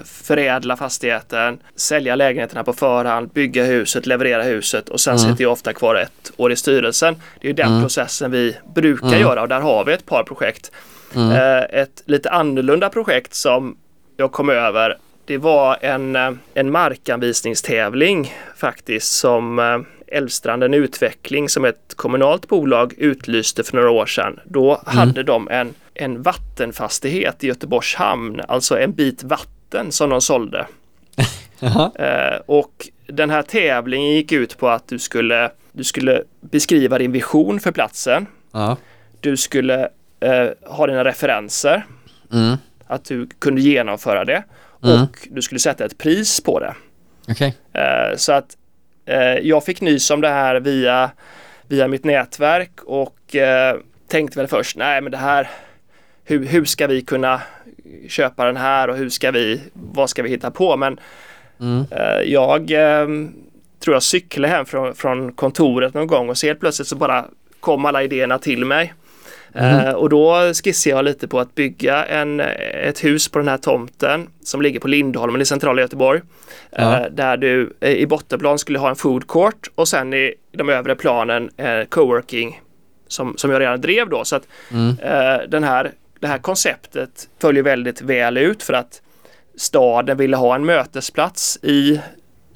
förädla fastigheten, sälja lägenheterna på förhand, bygga huset, leverera huset och sen Mm. sitter jag ofta kvar ett år i styrelsen. Det är den Mm. processen vi brukar Mm. göra och där har vi ett par projekt. Mm. Eh, ett lite annorlunda projekt som jag kom över det var en, eh, en markanvisningstävling faktiskt som eh, Älvstranden Utveckling som ett kommunalt bolag utlyste för några år sedan. Då mm. hade de en, en vattenfastighet i Göteborgs hamn, alltså en bit vatten som de sålde. <laughs> eh, och den här tävlingen gick ut på att du skulle, du skulle beskriva din vision för platsen. Ja. Du skulle eh, ha dina referenser. Mm. Att du kunde genomföra det. Mm. Och du skulle sätta ett pris på det. Okej. Eh, så att eh, jag fick nys om det här via, via mitt nätverk och eh, tänkte väl först, nej men det här, hur, hur ska vi kunna köpa den här och hur ska vi, vad ska vi hitta på? Men Mm. eh, jag eh, tror jag cyklade hem från, från kontoret någon gång och så helt plötsligt så bara kom alla idéerna till mig. Mm. Eh, och då skissade jag lite på att bygga en, ett hus på den här tomten som ligger på Lindholmen i centrala Göteborg. Ja. Eh, där du eh, i bottenplan skulle ha en food court och sen i de övre planen coworking som, som jag redan drev då. Så att Mm. den här, det här konceptet följer väldigt väl ut för att staden ville ha en mötesplats i,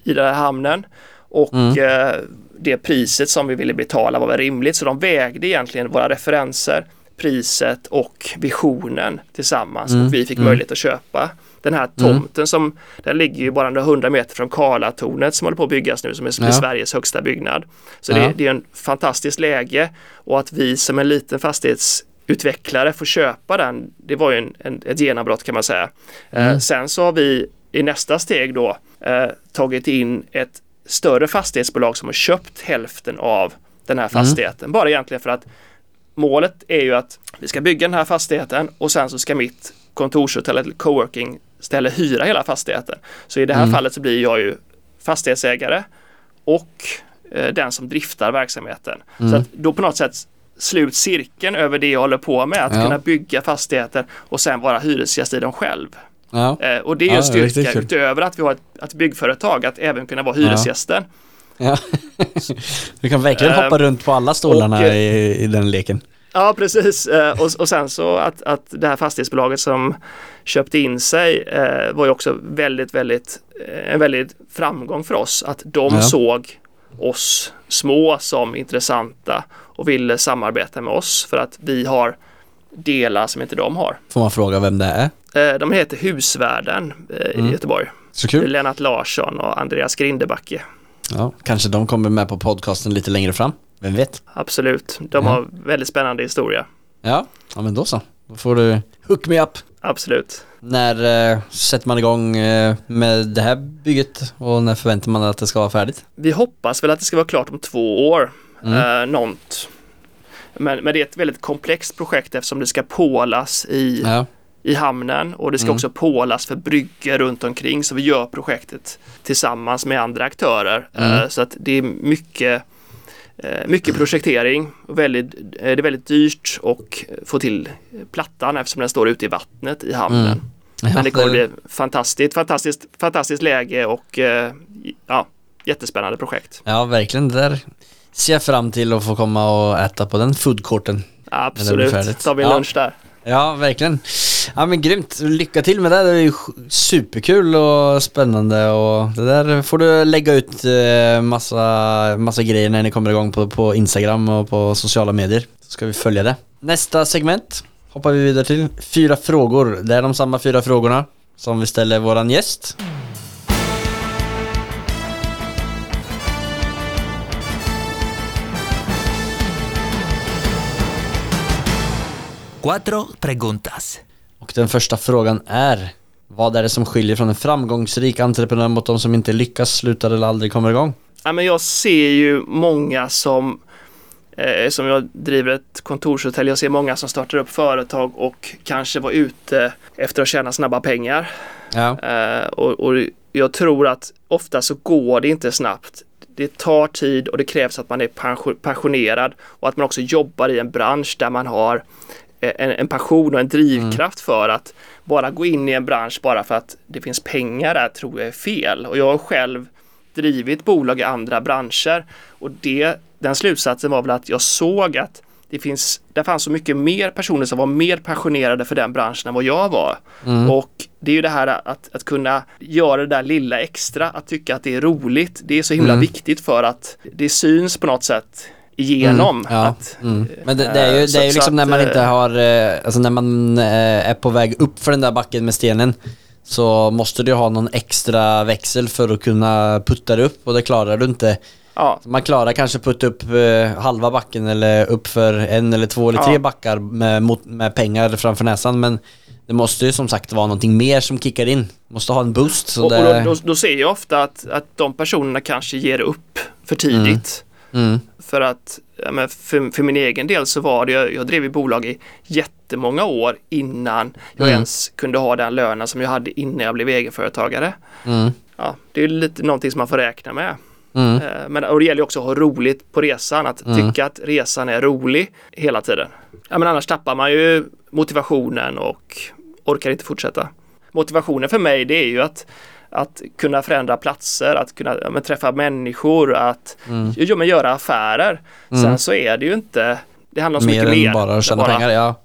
i den här hamnen och Mm. eh, det priset som vi ville betala var väl rimligt så de vägde egentligen våra referenser, priset och visionen tillsammans Mm. och vi fick Mm. möjlighet att köpa den här tomten som den ligger ju bara några hundra meter från Karlatornet som håller på att byggas nu som är, Ja. Sveriges högsta byggnad. Så Ja. det, det är en fantastiskt läge och att vi som en liten fastighetsutvecklare får köpa den, det var ju en, en, ett genombrott kan man säga. Mm. Eh, sen så har vi i nästa steg då eh, tagit in ett större fastighetsbolag som har köpt hälften av den här fastigheten. Bara egentligen för att målet är ju att vi ska bygga den här fastigheten och sen så ska mitt kontorshotell eller coworking ställe hyra hela fastigheten. Så i det här Mm. fallet så blir jag ju fastighetsägare och eh, den som driftar verksamheten. Mm. Så att då på något sätt slut cirkeln över det jag håller på med, att Ja. kunna bygga fastigheter och sen vara hyresgäst i dem själv. Ja. Eh, och det är ju en styrka kul. utöver att vi har ett, ett byggföretag, att även kunna vara hyresgästen. ja. <laughs> du kan verkligen Eh, hoppa runt på alla stolarna och, eh, i, i den leken. Ja, precis. Eh, och, och sen så att, att det här fastighetsbolaget som köpte in sig eh, var ju också väldigt, väldigt, eh, en väldigt framgång för oss. Att de Ja. såg oss små som intressanta och ville samarbeta med oss för att vi har delar som inte de har. Får man fråga vem det är? Eh, de heter Husvärden eh, Mm. i Göteborg. Så kul. Lennart Larsson och Andreas Grindebacke. Ja, kanske de kommer med på podcasten lite längre fram. Vem vet? Absolut. De Ja. har väldigt spännande historia. Ja, ja men då så. Då får du hook me up. Absolut. När eh, sätter man igång eh, med det här bygget och när förväntar man att det ska vara färdigt? Vi hoppas väl att det ska vara klart om två år. Mm. Eh, något. Men, men det är ett väldigt komplext projekt eftersom det ska pålas i, Ja, i hamnen och det ska Mm. också pålas för bryggor runt omkring så vi gör projektet tillsammans med andra aktörer. Mm. Eh, så att det är mycket mycket projektering och väldigt, eh, det är väldigt dyrt och få till plattan eftersom den står ute i vattnet i hamnen. Mm. Ja, Men det kommer bli fantastiskt, fantastiskt, fantastiskt läge och eh, ja, jättespännande projekt. Ja, verkligen. Det där ser jag fram till att få komma och äta på den foodcourten. Absolut, tar vi en Ja. lunch där. Ja, verkligen. Ja men grymt. Lycka till med det. Det är ju superkul och spännande och det där får du lägga ut eh, massa, massa grejer när ni kommer igång på, på Instagram och på sociala medier. Så ska vi följa det. Nästa segment hoppar vi vidare till. Fyra frågor. Det är de samma fyra frågorna som vi ställer våran gäst. Cuatro preguntas. Och den första frågan är Vad är det som skiljer från en framgångsrik entreprenör mot de som inte lyckas, slutar eller aldrig kommer igång? Ja, men jag ser ju många som eh, som jag driver ett kontorshotell. Jag ser många som startar upp företag och kanske var ute efter att tjäna snabba pengar. Ja, Eh, och, och jag tror att ofta så går det inte snabbt. Det tar tid och det krävs att man är passionerad och att man också jobbar i en bransch där man har en, en passion och en drivkraft för att bara gå in i en bransch bara för att det finns pengar där tror jag är fel. Och jag har själv drivit bolag i andra branscher och det, den slutsatsen var väl att jag såg att det finns, det fanns så mycket mer personer som var mer passionerade för den branschen än vad jag var. Mm. Och det är ju det här att, att kunna göra det där lilla extra, att tycka att det är roligt. Det är så himla Mm. viktigt för att det syns på något sätt igenom. Mm, ja, Att, mm. Men det, det är ju, eh, så- det är ju liksom att, när man eh, inte har, eh, alltså när man är på väg upp för den där backen med stenen så måste du ha någon extra växel för att kunna putta dig upp och det klarar du inte. Ja, Man klarar kanske putta upp halva backen eller upp för en eller två eller Ja. tre backar med, med pengar framför näsan men det måste ju som sagt vara någonting mer som kickar in. Måste ha en boost. Så och, det, och då, då, då ser jag ofta att, att de personerna kanske ger upp för tidigt. mm, För att ja, för, för min egen del så var det, jag, jag drev i bolag i jättemånga år innan jag Mm. ens kunde ha den lönen som jag hade innan jag blev egenföretagare. mm, Ja, det är lite någonting som man får räkna med. mm, Eh, Men och det gäller ju också att ha roligt på resan, att Mm. tycka att resan är rolig hela tiden. Ja, men annars tappar man ju motivationen och orkar inte fortsätta. Motivationen för mig det är ju att, att kunna förändra platser, att kunna ja, men, träffa människor, att mm. ja, men, göra affärer. Mm. Sen så är det ju inte, det handlar om så mer mycket än mer. bara att tjäna Bara- pengar, ja.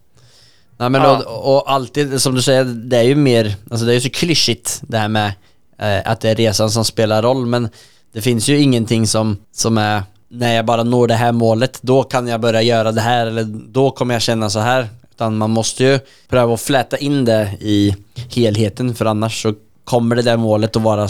Nej men Ja. och, och alltid, som du säger, det är ju mer, alltså det är ju så klyschigt det här med eh, att det är resan som spelar roll men det finns ju ingenting som, som är när jag bara når det här målet, då kan jag börja göra det här eller då kommer jag känna så här. Utan man måste ju pröva att fläta in det i helheten för annars så kommer det där målet att vara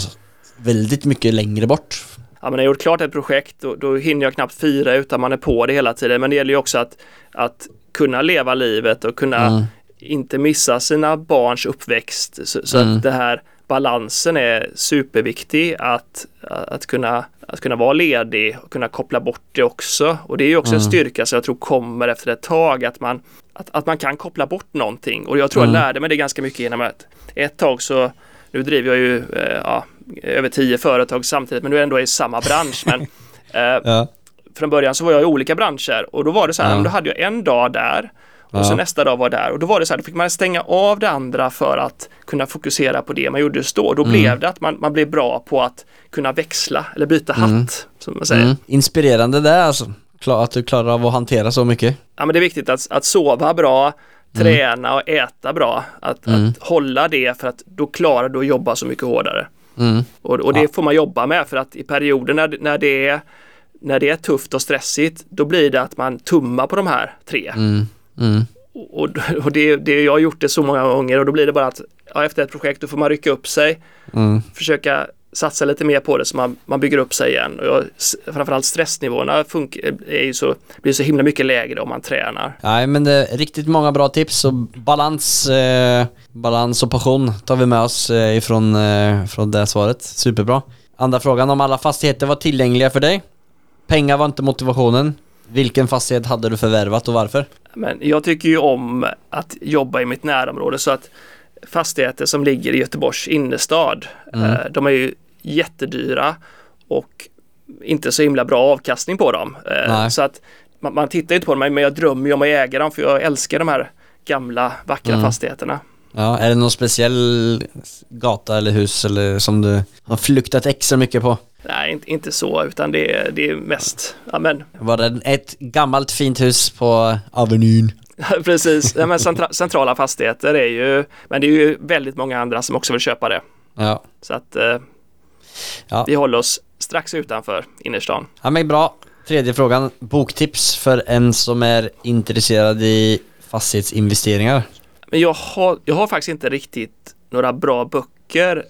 väldigt mycket längre bort. Ja, men när jag gjort klart ett projekt då, då hinner jag knappt fira utan man är på det hela tiden. Men det gäller ju också att, att kunna leva livet och kunna Mm. inte missa sina barns uppväxt. Så, så Mm. att det här balansen är superviktig att, att, kunna, att kunna vara ledig och kunna koppla bort det också. Och det är ju också en Mm. styrka som jag tror kommer efter ett tag att man, att, att man kan koppla bort någonting. Och jag tror Mm. jag lärde mig det ganska mycket genom att ett tag så nu driver jag ju eh, ja, över tio företag samtidigt men nu är jag ändå i samma bransch. Men <laughs> eh, Ja. från början så var jag i olika branscher och då var det så här, Ja. då hade jag en dag där och så nästa dag var där och då var det så här, då fick man stänga av det andra för att kunna fokusera på det man gjorde just då. Då Mm. blev det att man, man blev bra på att kunna växla eller byta hatt, som man säger. Mm. Inspirerande det alltså. Att du klarar av att hantera så mycket. Ja, men det är viktigt att, att sova bra, träna och äta bra. Att, Mm. att hålla det för att då klarar du att jobba så mycket hårdare. Mm. Och, och det Ja. får man jobba med för att i perioder när, när, det är, när det är tufft och stressigt då blir det att man tummar på de här tre. Mm. Mm. Och, och det, det, jag har gjort det så många gånger och då blir det bara att ja, efter ett projekt då får man rycka upp sig, Mm. försöka satsa lite mer på det så man, man bygger upp sig igen. Och jag, framförallt stressnivåerna funkar, är ju så, blir så himla mycket lägre om man tränar. Nej men det är riktigt många bra tips och balans, eh, balans och passion tar vi med oss eh, ifrån eh, från det svaret. Superbra. Andra frågan om alla fastigheter var tillgängliga för dig. Pengar var inte motivationen. Vilken fastighet hade du förvärvat och varför? Men jag tycker ju om att jobba i mitt närområde så att fastigheter som ligger i Göteborgs innerstad, Mm. eh, de är ju jättedyra och inte så himla bra avkastning på dem. Eh, Nej. Så att man, man tittar inte på dem, men jag drömmer ju om att äga dem för jag älskar de här gamla vackra Mm. fastigheterna. Ja, är det någon speciell gata eller hus eller som du har flyktat extra mycket på? Nej, inte, inte så, utan det är, det är mest, ja men Var det ett gammalt fint hus på Avenyn? precis, ja, men centra, centrala fastigheter är ju, men det är ju väldigt många andra som också vill köpa det. Ja. Så att eh, Ja. vi håller oss strax utanför innerstan. Ja men bra. Tredje frågan. Boktips för en som är intresserad i fastighetsinvesteringar. Men jag har, jag har faktiskt inte riktigt några bra böcker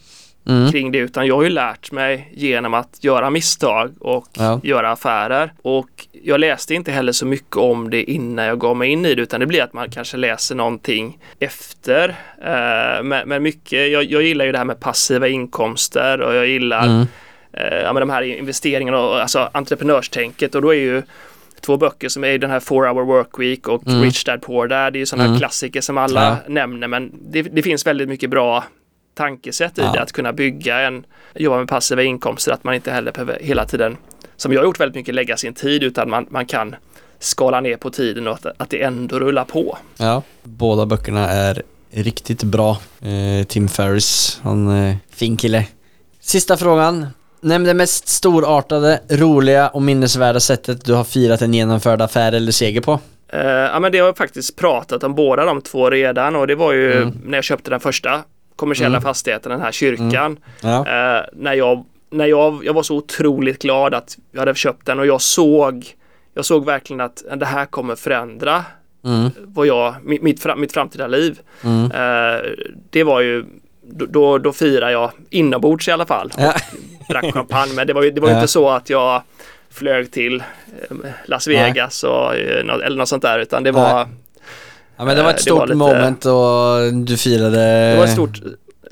Mm. kring det utan jag har ju lärt mig genom att göra misstag och Ja. göra affärer. Och jag läste inte heller så mycket om det innan jag gav mig in i det utan det blir att man kanske läser någonting efter. Eh, men, mycket, jag, jag gillar ju det här med passiva inkomster och jag gillar Mm. eh, ja, men de här investeringarna och alltså entreprenörstänket och då är ju två böcker som är den här 4 hour work week och Mm. Rich Dad Poor Dad. Det är ju sådana Mm. klassiker som alla Ja. nämner men det, det finns väldigt mycket bra tankesätt i Ja. det att kunna bygga en, jobba med passiva inkomster, att man inte heller behöver hela tiden, som jag har gjort väldigt mycket, lägga sin tid utan man, man kan skala ner på tiden och att, att det ändå rullar på. Ja. Båda böckerna är riktigt bra. Eh, Tim Ferris, han är fin kille. Sista frågan. Nämn det mest storartade, roliga och minnesvärda sättet du har firat en genomförd affär eller seger på. Eh, ja men det har jag faktiskt pratat om båda de två redan och det var ju Mm. när jag köpte den första kommersiella Mm. fastigheten, den här kyrkan. Ja. Eh, när jag, när jag, jag var så otroligt glad att jag hade köpt den och jag såg jag såg verkligen att det här kommer förändra Mm. vad jag, mitt, mitt, fram, mitt framtida liv. Mm. Eh, det var ju, då, då, då firar jag inombords i alla fall. Ja. <laughs> Drack champagne men det var ju det var Ja. inte så att jag flög till eh, Las Vegas och, eh, eller något sånt där utan det var, Nej. Ja, men det var Eh, ett var stort lite- moment och du firade det var ett stort,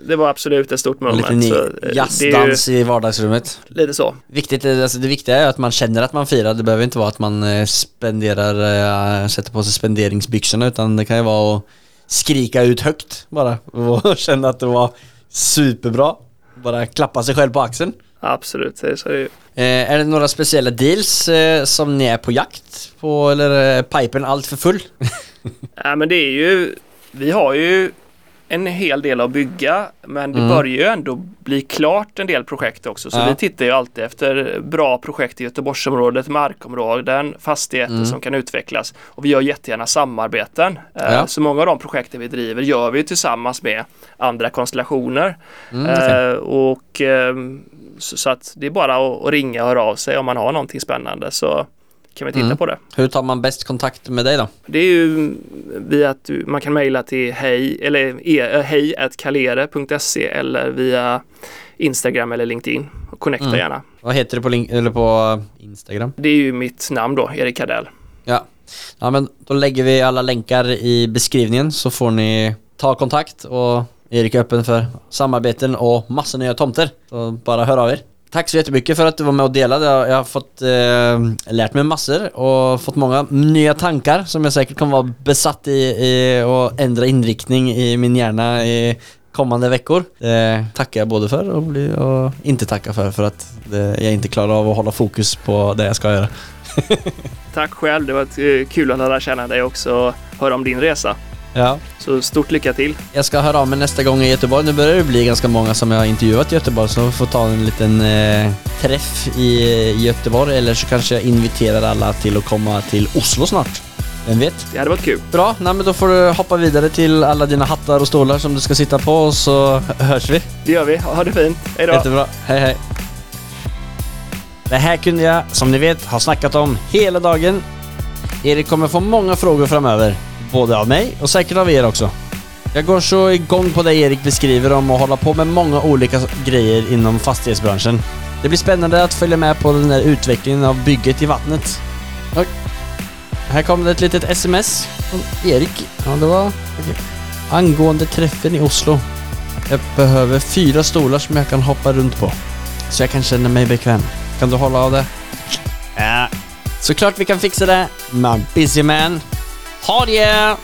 det var absolut ett stort en moment. liten så, eh, jazzdans i vardagsrummet. lite så. Viktigt, är- alltså det viktiga är att man känner att man firar. Det behöver inte vara att man eh, spenderar, eh, sätter på sig spenderingsbyxorna utan det kan ju vara att skrika ut högt bara och <laughs> känna att det var superbra. Bara klappa sig själv på axeln. Absolut, det är så ju. Eh, är det några speciella deals eh, som ni är på jakt på eller är pipen allt för full? <laughs> <laughs> Ja, men det är ju, vi har ju en hel del att bygga men det Mm. börjar ju ändå bli klart en del projekt också. Så Ja. vi tittar ju alltid efter bra projekt i Göteborgsområdet, markområden, fastigheter Mm. som kan utvecklas. Och vi gör jättegärna samarbeten. Eh, Ja. Så många av de projekten vi driver gör vi tillsammans med andra konstellationer. Mm, okej. Eh, och ehm, så, att det är bara att, att ringa och höra av sig om man har någonting spännande så kan vi titta Mm. på det. Hur tar man bäst kontakt med dig då? Det är ju via att du, man kan mejla till hej eller e, hej kalere.se eller via Instagram eller LinkedIn. Och connecta Mm. gärna. Vad heter du på, link- eller på Instagram? Det är ju mitt namn då, Erik Kardell. Ja. ja, men då lägger vi alla länkar i beskrivningen så får ni ta kontakt och Erik är öppen för samarbeten och massa nya tomter. Så bara hör av er. Tack så jättemycket för att du var med och delade. Jag har fått eh, lärt mig massor och fått många nya tankar som jag säkert kommer vara besatt i, i och ändra inriktning i min hjärna i kommande veckor. Det tackar jag både för och, bli, och inte tacka för för att det, jag inte klarar av att hålla fokus på det jag ska göra. <laughs> Tack själv, det var eh, kul att lära känna dig också och höra om din resa. Ja. Så stort lycka till. Jag ska höra av mig nästa gång i Göteborg. Nu börjar det bli ganska många som jag har intervjuat i Göteborg så vi får ta en liten eh, träff i, Göteborg eller så kanske jag inviterar alla till att komma till Oslo snart. Vem vet? Det hade varit kul. Bra, nej, men då får du hoppa vidare till alla dina hattar och stolar som du ska sitta på och så hörs vi. Det gör vi. Ha det fint. Hej då. Jättebra, hej hej. Det här kunde jag, som ni vet, ha snackat om hela dagen. Erik kommer få många frågor framöver. Både av mig och säkert av er också. Jag går så igång på det Erik beskriver om att hålla på med många olika grejer inom fastighetsbranschen. Det blir spännande att följa med på den där utvecklingen av bygget i vattnet. Och Här kom det ett litet sms från Erik. Ja, det var... Okay. Angående träffen i Oslo. Jag behöver fyra stolar som jag kan hoppa runt på. Så jag kan känna mig bekväm. Kan du hålla av det? Ja. Såklart vi kan fixa det. My busy man. Ha det!